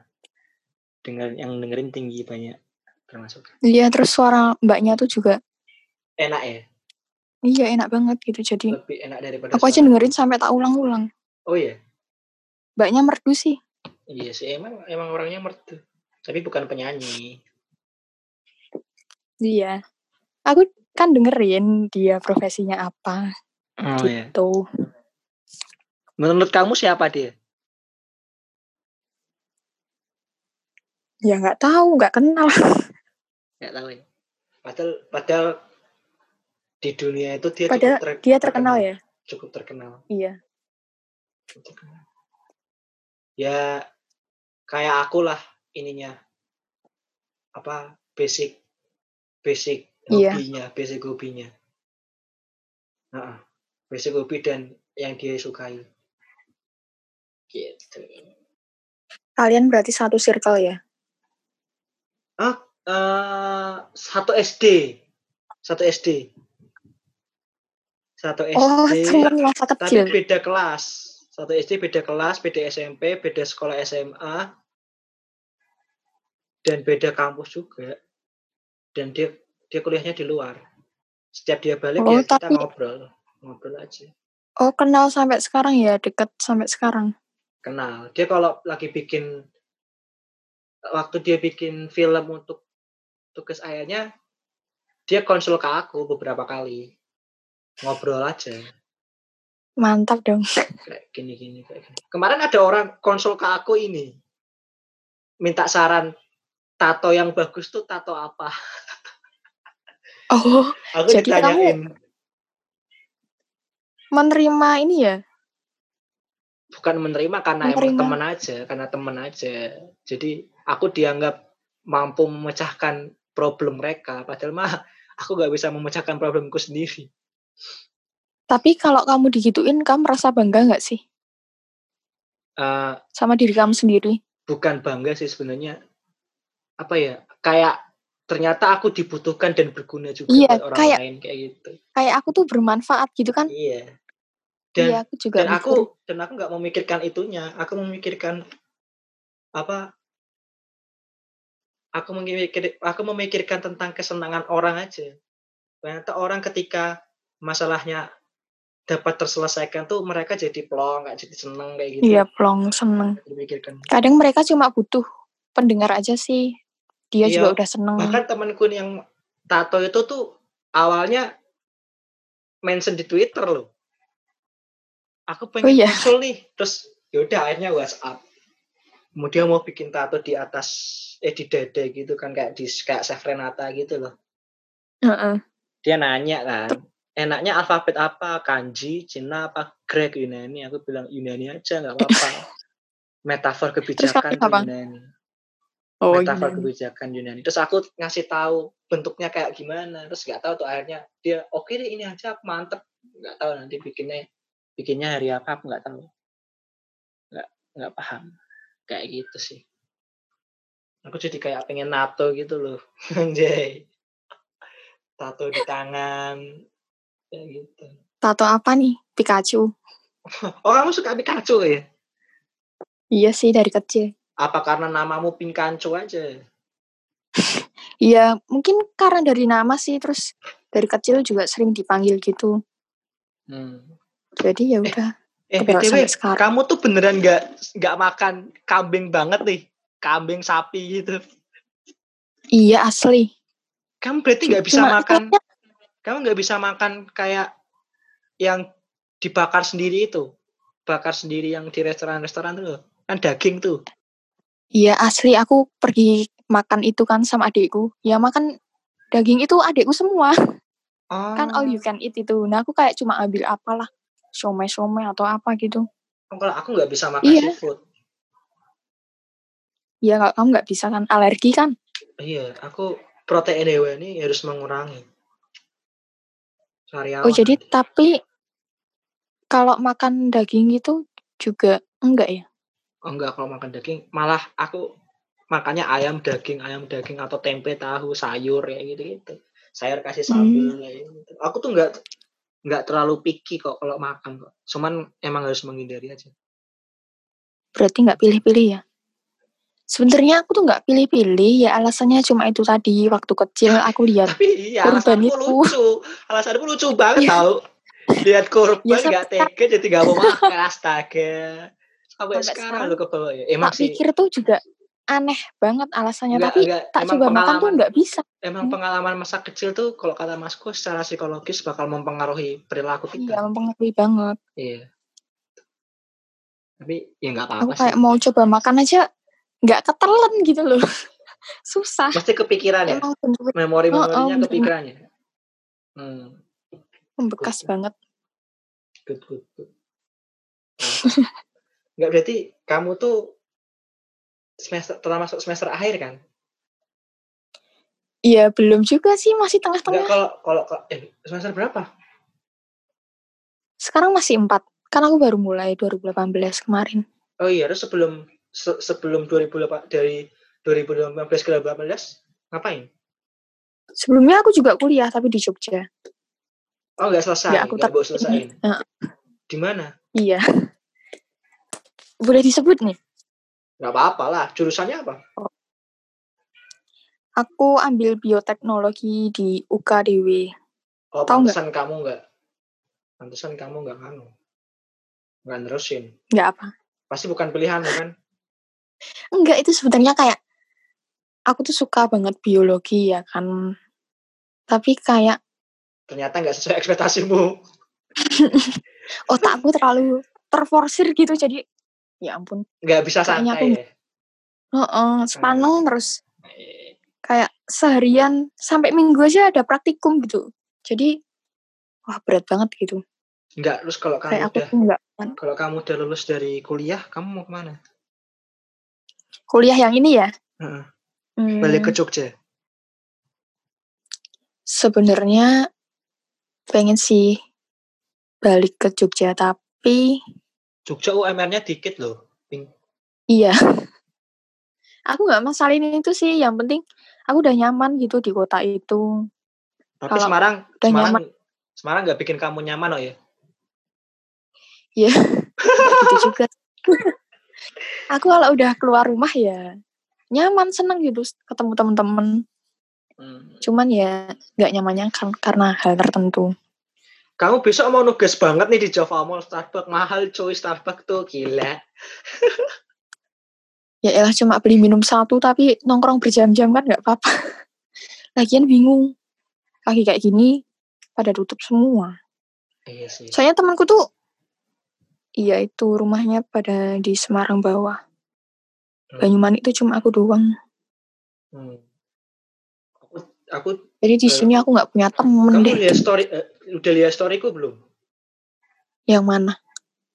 Speaker 1: Dengar yang dengerin tinggi banyak termasuk.
Speaker 2: Iya, terus suara mbaknya tuh juga
Speaker 1: Enak ya.
Speaker 2: iya enak banget gitu. Jadi
Speaker 1: Lebih enak daripada
Speaker 2: aku aja
Speaker 1: suara-
Speaker 2: dengerin sampai tak ulang-ulang.
Speaker 1: Oh iya.
Speaker 2: Mbaknya merdu sih.
Speaker 1: Iya sih emang emang orangnya merdu. Tapi bukan penyanyi.
Speaker 2: Iya. Aku kan dengerin dia profesinya apa
Speaker 1: Oh iya. Menurut kamu siapa dia?
Speaker 2: Ya nggak tahu, nggak kenal.
Speaker 1: Nggak tahu ya. Padahal padahal di dunia itu dia
Speaker 2: Padahal
Speaker 1: cukup ter-
Speaker 2: Dia terkenal ya.
Speaker 1: Cukup terkenal.
Speaker 2: Iya.
Speaker 1: Cukup terkenal. Ya kayak aku lah ininya. Apa basic basic
Speaker 2: Iya.
Speaker 1: hobinya, basic hobinya. Heeh. basic hobi dan yang dia sukai. Gitu.
Speaker 2: Kalian berarti satu circle ya?
Speaker 1: Ah, eh, satu SD. Satu SD. Satu SD.
Speaker 2: Oh,
Speaker 1: tapi beda kelas. Satu SD beda kelas, beda SMP, beda sekolah SMA, dan beda kampus juga. Dan dia dia kuliahnya di luar. Setiap dia balik
Speaker 2: Oh,
Speaker 1: ya kita
Speaker 2: tapi-
Speaker 1: ngobrol, ngobrol aja.
Speaker 2: Oh, kenal sampai sekarang ya, deket sampai sekarang.
Speaker 1: Kenal. Dia kalau lagi bikin waktu dia bikin film untuk tugas ayahnya, dia konsul ke aku beberapa kali. Ngobrol aja.
Speaker 2: Mantap dong.
Speaker 1: kayak gini gini kayak gini. Kemarin ada orang konsul ke aku ini minta saran tato yang bagus tuh tato apa?
Speaker 2: Oh,
Speaker 1: Aku
Speaker 2: Jadi
Speaker 1: ditanyain
Speaker 2: menerima ini ya?
Speaker 1: Bukan menerima karena emang
Speaker 2: Menerima.
Speaker 1: teman aja, karena teman aja. Jadi aku dianggap mampu memecahkan problem mereka, padahal mah aku nggak bisa memecahkan problemku sendiri.
Speaker 2: Tapi kalau kamu digituin, kamu merasa bangga nggak sih
Speaker 1: Eh,
Speaker 2: sama diri kamu sendiri?
Speaker 1: bukan bangga sih sebenarnya apa ya kayak ternyata aku dibutuhkan dan berguna juga
Speaker 2: Iya,
Speaker 1: buat orang
Speaker 2: kayak
Speaker 1: lain kayak gitu.
Speaker 2: kayak aku tuh bermanfaat gitu kan.
Speaker 1: Iya. Dan
Speaker 2: Iya, aku juga
Speaker 1: dan
Speaker 2: mikir.
Speaker 1: aku dan aku nggak memikirkan itunya. Aku memikirkan apa? Aku memikir aku memikirkan tentang kesenangan orang aja. Ternyata orang ketika masalahnya dapat terselesaikan tuh mereka jadi plong, nggak jadi seneng kayak gitu.
Speaker 2: Iya, plong seneng. Kadang mereka cuma butuh pendengar aja sih. Dia
Speaker 1: Iya,
Speaker 2: juga udah seneng.
Speaker 1: Bahkan temanku yang tato itu tuh awalnya mention di Twitter loh. Aku pengen
Speaker 2: iya?
Speaker 1: konsul nih, terus yaudah akhirnya WhatsApp. Kemudian mau bikin tato di atas eh di dada gitu kan kayak di kayak Chef Renata gitu loh.
Speaker 2: Heeh.
Speaker 1: Dia nanya kan, enaknya alfabet apa? Kanji, Cina apa Grek Yunani? Aku bilang Yunani aja nggak apa-apa. Metafor kebijakan? Yunani.
Speaker 2: Oh,
Speaker 1: metafor
Speaker 2: Yunani.
Speaker 1: kebijakan Yunani. Terus aku ngasih tahu bentuknya kayak gimana. Terus nggak tahu tuh akhirnya dia oke deh ini aja mantep. Nggak tahu nanti bikinnya bikinnya hari apa aku nggak tahu. Nggak nggak paham. Kayak gitu sih. Aku jadi kayak pengen nato gitu loh. Anjay. Tato di tangan. Kayak gitu.
Speaker 2: Tato apa nih? Pikachu.
Speaker 1: Oh kamu suka Pikachu ya?
Speaker 2: Iya sih dari kecil.
Speaker 1: Apa karena namamu Pinkancu aja?
Speaker 2: Iya, mungkin karena dari nama sih terus dari kecil juga sering dipanggil gitu.
Speaker 1: Hmm.
Speaker 2: Jadi ya udah.
Speaker 1: Eh,
Speaker 2: Kebawa
Speaker 1: BTW, kamu tuh beneran nggak nggak makan kambing banget nih, kambing sapi gitu.
Speaker 2: Iya asli.
Speaker 1: Kamu berarti nggak bisa
Speaker 2: Cuma
Speaker 1: makan,
Speaker 2: kayaknya
Speaker 1: kamu nggak bisa makan kayak yang dibakar sendiri itu, bakar sendiri yang di restoran-restoran tuh, kan daging tuh.
Speaker 2: Iya asli aku pergi makan itu kan sama adikku. Ya makan daging itu adikku semua.
Speaker 1: Oh,
Speaker 2: Kan all you can eat itu. Nah aku kayak cuma ambil apalah. Somai-somai atau apa gitu.
Speaker 1: Oh, kalau aku nggak bisa makan
Speaker 2: Iya.
Speaker 1: seafood.
Speaker 2: Iya kalau kamu nggak bisa kan alergi kan.
Speaker 1: Iya, aku protein hewani harus mengurangi. Sariawan.
Speaker 2: Oh jadi tapi kalau makan daging itu juga enggak ya?
Speaker 1: Oh enggak kalau makan daging, malah aku makannya ayam daging, ayam daging atau tempe tahu sayur ya gitu gitu. Sayur kasih sambal kayak gitu. Aku tuh enggak enggak terlalu picky kok kalau makan kok. Cuman emang harus menghindari aja.
Speaker 2: Berarti nggak pilih-pilih ya? Sebenarnya aku tuh nggak pilih-pilih ya alasannya cuma itu tadi waktu kecil aku lihat
Speaker 1: Tapi iya
Speaker 2: Kurban
Speaker 1: alasanku
Speaker 2: itu.
Speaker 1: lucu. Alasanku lucu banget
Speaker 2: Iya.
Speaker 1: tau. Lihat korban
Speaker 2: Ya,
Speaker 1: nggak tega jadi nggak mau makan astaga. Sampai,
Speaker 2: Sampai
Speaker 1: sekarang
Speaker 2: sekarang
Speaker 1: lo ke bawah ya. Emang
Speaker 2: tak
Speaker 1: sih
Speaker 2: pikir tuh juga aneh banget alasannya
Speaker 1: enggak,
Speaker 2: tapi
Speaker 1: enggak,
Speaker 2: tak
Speaker 1: emang
Speaker 2: coba makan tuh nggak bisa.
Speaker 1: emang
Speaker 2: Hmm.
Speaker 1: pengalaman masa kecil tuh kalau kata masku secara psikologis bakal mempengaruhi perilaku
Speaker 2: Iya
Speaker 1: kita.
Speaker 2: mempengaruhi banget.
Speaker 1: Iya. Tapi ya nggak
Speaker 2: Aku
Speaker 1: apa-apa sih.
Speaker 2: kayak mau coba makan aja nggak ketelan gitu loh. Susah.
Speaker 1: Pasti kepikiran ya.
Speaker 2: Emang bener
Speaker 1: Memori-memorinya
Speaker 2: Oh, oh,
Speaker 1: kepikiran ya. Hmm,
Speaker 2: membekas
Speaker 1: Good.
Speaker 2: banget.
Speaker 1: good, good, good. Nggak berarti kamu tuh semester masuk semester akhir kan?
Speaker 2: Iya belum juga sih masih tengah-tengah.
Speaker 1: kalau kalau eh semester berapa?
Speaker 2: Sekarang masih empat. Kan aku baru mulai 2018 kemarin.
Speaker 1: Oh iya, terus sebelum se- sebelum 2008 dari 2015 ke 2018 ngapain?
Speaker 2: Sebelumnya aku juga kuliah tapi di Jogja.
Speaker 1: Oh nggak selesai,
Speaker 2: Nggak, aku tak-. Heeh.
Speaker 1: Di mana?
Speaker 2: Iya. Boleh disebut nih.
Speaker 1: Nggak apa-apa lah. Jurusannya apa?
Speaker 2: Aku ambil bioteknologi di UKDW.
Speaker 1: Oh,
Speaker 2: Tahu nggak?
Speaker 1: pantesan kamu nggak, pantesan kamu nggak anu, nggak nerusin.
Speaker 2: Nggak apa.
Speaker 1: Pasti bukan pilihan kan?
Speaker 2: Enggak, itu sebenarnya kayak aku tuh suka banget biologi ya kan. Tapi kayak
Speaker 1: Ternyata nggak sesuai ekspektasimu.
Speaker 2: otak aku terlalu terforsir gitu jadi ya ampun.
Speaker 1: Nggak bisa
Speaker 2: Kayaknya
Speaker 1: santai
Speaker 2: aku-
Speaker 1: ya.
Speaker 2: Heeh, sepaneng terus
Speaker 1: Eh,
Speaker 2: kayak seharian sampai minggu aja ada praktikum gitu. Jadi wah berat banget gitu.
Speaker 1: Nggak. Terus kalau kamu
Speaker 2: Kayak
Speaker 1: udah,
Speaker 2: enggak
Speaker 1: kalau kamu udah lulus dari kuliah, kamu mau ke mana?
Speaker 2: kuliah yang ini ya. Hmm,
Speaker 1: Balik ke Jogja.
Speaker 2: Sebenarnya pengen sih balik ke Jogja tapi
Speaker 1: Jogja UMR-nya dikit loh.
Speaker 2: Iya. Aku nggak masalahin itu sih. Yang penting aku udah nyaman gitu di kota itu.
Speaker 1: Tapi
Speaker 2: Kalau
Speaker 1: Semarang,
Speaker 2: udah
Speaker 1: Semarang,
Speaker 2: nyaman.
Speaker 1: Semarang nggak bikin kamu nyaman oh ya?
Speaker 2: Ya, gitu juga. aku kalau udah keluar rumah ya nyaman seneng gitu ketemu temen-temen.
Speaker 1: Hmm.
Speaker 2: Cuman ya nggak nyamannya kan karena hal tertentu.
Speaker 1: Kamu besok mau nugas banget nih di Java Mall Starbucks mahal cuy Starbucks tuh gila.
Speaker 2: Ya elah cuma beli minum satu tapi nongkrong berjam-jam kan nggak apa-apa. Lagian bingung. Lagi kayak gini pada tutup semua.
Speaker 1: Iya sih.
Speaker 2: Soalnya temanku tuh iya itu rumahnya pada di Semarang bawah.
Speaker 1: Hmm.
Speaker 2: Banyumanik itu cuma aku doang.
Speaker 1: Hmm. Aku, aku
Speaker 2: Jadi di
Speaker 1: Eh,
Speaker 2: sini aku nggak punya temen
Speaker 1: kamu
Speaker 2: deh.
Speaker 1: lihat story, eh, udah lihat storyku belum?
Speaker 2: Yang mana?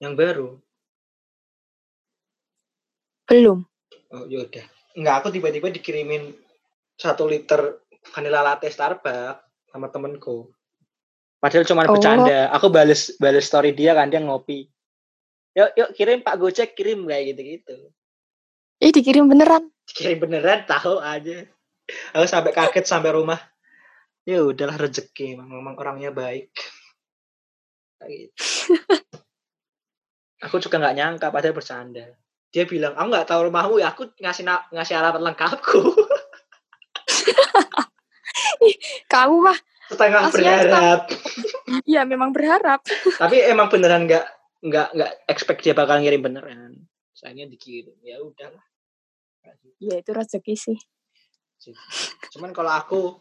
Speaker 1: Yang baru.
Speaker 2: Belum.
Speaker 1: Oh yaudah. Enggak, aku tiba-tiba dikirimin satu liter vanilla latte Starbucks sama temenku. Padahal cuma
Speaker 2: Oh.
Speaker 1: bercanda. Aku bales bales story dia kan dia ngopi. Yuk, yuk kirim Pak Gojek kirim kayak gitu-gitu.
Speaker 2: Ih dikirim beneran.
Speaker 1: Kirim beneran tahu aja. Aku sampai kaget sampai rumah. Ya udahlah rezeki, memang memang orangnya baik. Gitu. aku juga nggak nyangka padahal bercanda. Dia bilang, aku nggak tahu rumahmu ya, aku ngasih ngasih alamat lengkapku.
Speaker 2: Kamu mah
Speaker 1: Setengah
Speaker 2: Kasihan
Speaker 1: berharap.
Speaker 2: iya memang berharap.
Speaker 1: Tapi emang beneran nggak nggak nggak expect dia bakal ngirim beneran. Sayangnya dikirim. Ya udahlah.
Speaker 2: Iya itu rezeki sih.
Speaker 1: Cuman kalau aku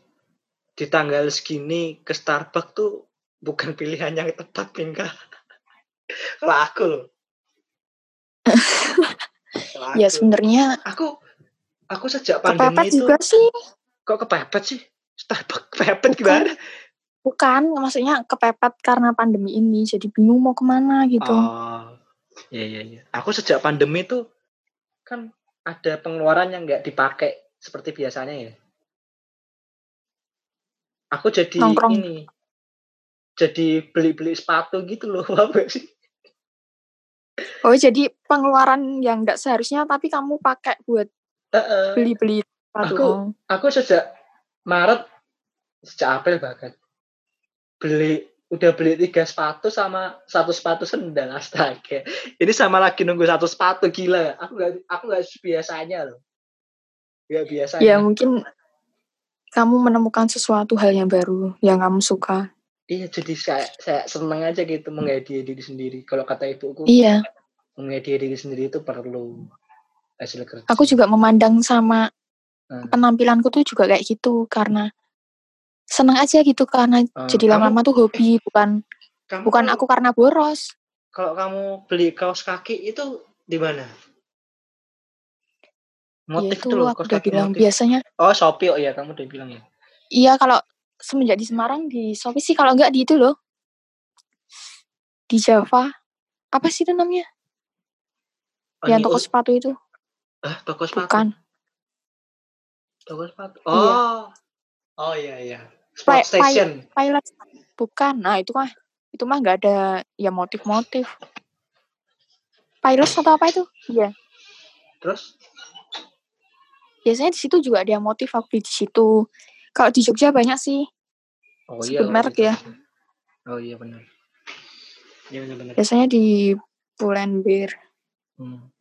Speaker 1: di tanggal segini ke Starbucks tuh bukan pilihan yang tepat, Pinka. kalau aku loh. Kalau
Speaker 2: Ya
Speaker 1: aku.
Speaker 2: sebenarnya
Speaker 1: aku aku sejak pandemi
Speaker 2: kepepet
Speaker 1: itu
Speaker 2: juga sih.
Speaker 1: kok kepepet sih? Starbucks kepepet gimana?
Speaker 2: Bukan, maksudnya kepepet karena pandemi ini. Jadi bingung mau ke mana gitu.
Speaker 1: Oh, iya iya iya. Aku sejak pandemi tuh kan ada pengeluaran yang nggak dipakai seperti biasanya ya. Aku jadi
Speaker 2: Nongkrong.
Speaker 1: ini, jadi beli-beli sepatu gitu loh, apa sih?
Speaker 2: Oh jadi pengeluaran yang nggak seharusnya tapi kamu pakai buat
Speaker 1: Heeh.
Speaker 2: beli-beli sepatu.
Speaker 1: Aku-
Speaker 2: Oh.
Speaker 1: Aku sejak Maret, sejak April bahkan beli udah beli tiga sepatu sama satu sepatu sendal astaga ini sama lagi nunggu satu sepatu gila aku nggak aku nggak biasanya loh nggak biasanya
Speaker 2: Ya mungkin kamu menemukan sesuatu hal yang baru yang kamu suka.
Speaker 1: Iya, jadi saya, saya seneng aja gitu menghadiahi diri sendiri. Kalau kata ibuku,
Speaker 2: Iya,
Speaker 1: menghadiahi diri sendiri itu perlu hasil kerja.
Speaker 2: aku juga memandang sama
Speaker 1: Hmm.
Speaker 2: penampilanku tuh juga kayak gitu karena seneng aja gitu karena
Speaker 1: Eh,
Speaker 2: jadi lama-lama tuh hobi bukan
Speaker 1: Kamu
Speaker 2: bukan aku karena boros.
Speaker 1: Kalau kamu beli kaos kaki itu di mana?
Speaker 2: Ya
Speaker 1: Motif
Speaker 2: itu
Speaker 1: itu loh,
Speaker 2: aku udah bilang
Speaker 1: motif.
Speaker 2: biasanya
Speaker 1: Oh, Shopee oh ya, kamu udah bilang ya.
Speaker 2: iya kalau semenjak di Semarang di Shopee sih kalau enggak di itu loh. Di Java. Apa sih itu namanya?
Speaker 1: Oh,
Speaker 2: yang toko sepatu itu.
Speaker 1: ah, toko sepatu.
Speaker 2: Bukan.
Speaker 1: Toko sepatu.
Speaker 2: Iya.
Speaker 1: Oh. Oh iya iya. Sport station.
Speaker 2: Pilot. Bukan. Nah, itu mah itu mah enggak ada ya motif-motif. Pilot atau apa itu? Iya.
Speaker 1: Terus
Speaker 2: Biasanya di situ juga ada motif aku beli di situ. Kalau di Jogja banyak sih.
Speaker 1: oh
Speaker 2: Sebut
Speaker 1: kalau
Speaker 2: merek
Speaker 1: gitu.
Speaker 2: ya.
Speaker 1: Oh iya benar. Iya benar benar.
Speaker 2: Biasanya di Pull&Bear.
Speaker 1: Hmm.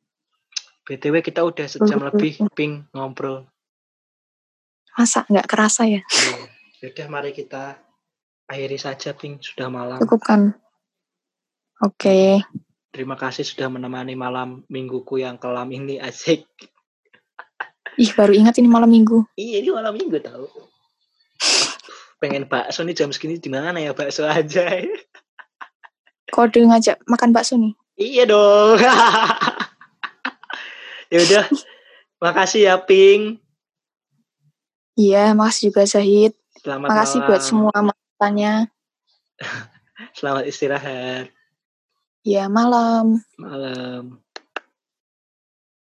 Speaker 1: BTW kita udah sejam
Speaker 2: Hmm.
Speaker 1: lebih ping ngobrol.
Speaker 2: Masa nggak kerasa ya?
Speaker 1: Iya. Yaudah mari kita akhiri saja ping sudah malam.
Speaker 2: Cukup kan? Oke.
Speaker 1: Terima kasih sudah menemani malam mingguku yang kelam ini asik.
Speaker 2: Ih, baru ingat ini malam minggu.
Speaker 1: Iya ini malam minggu tahu. Pengen bakso nih jam segini di mana ya bakso aja.
Speaker 2: Kode ngajak makan bakso nih.
Speaker 1: iya dong. ya udah. Makasih ya Ping.
Speaker 2: Iya, makasih juga Zahid.
Speaker 1: Selamat
Speaker 2: Makasih
Speaker 1: malam.
Speaker 2: buat semua masukannya.
Speaker 1: Selamat istirahat.
Speaker 2: Ya, malam.
Speaker 1: Malam.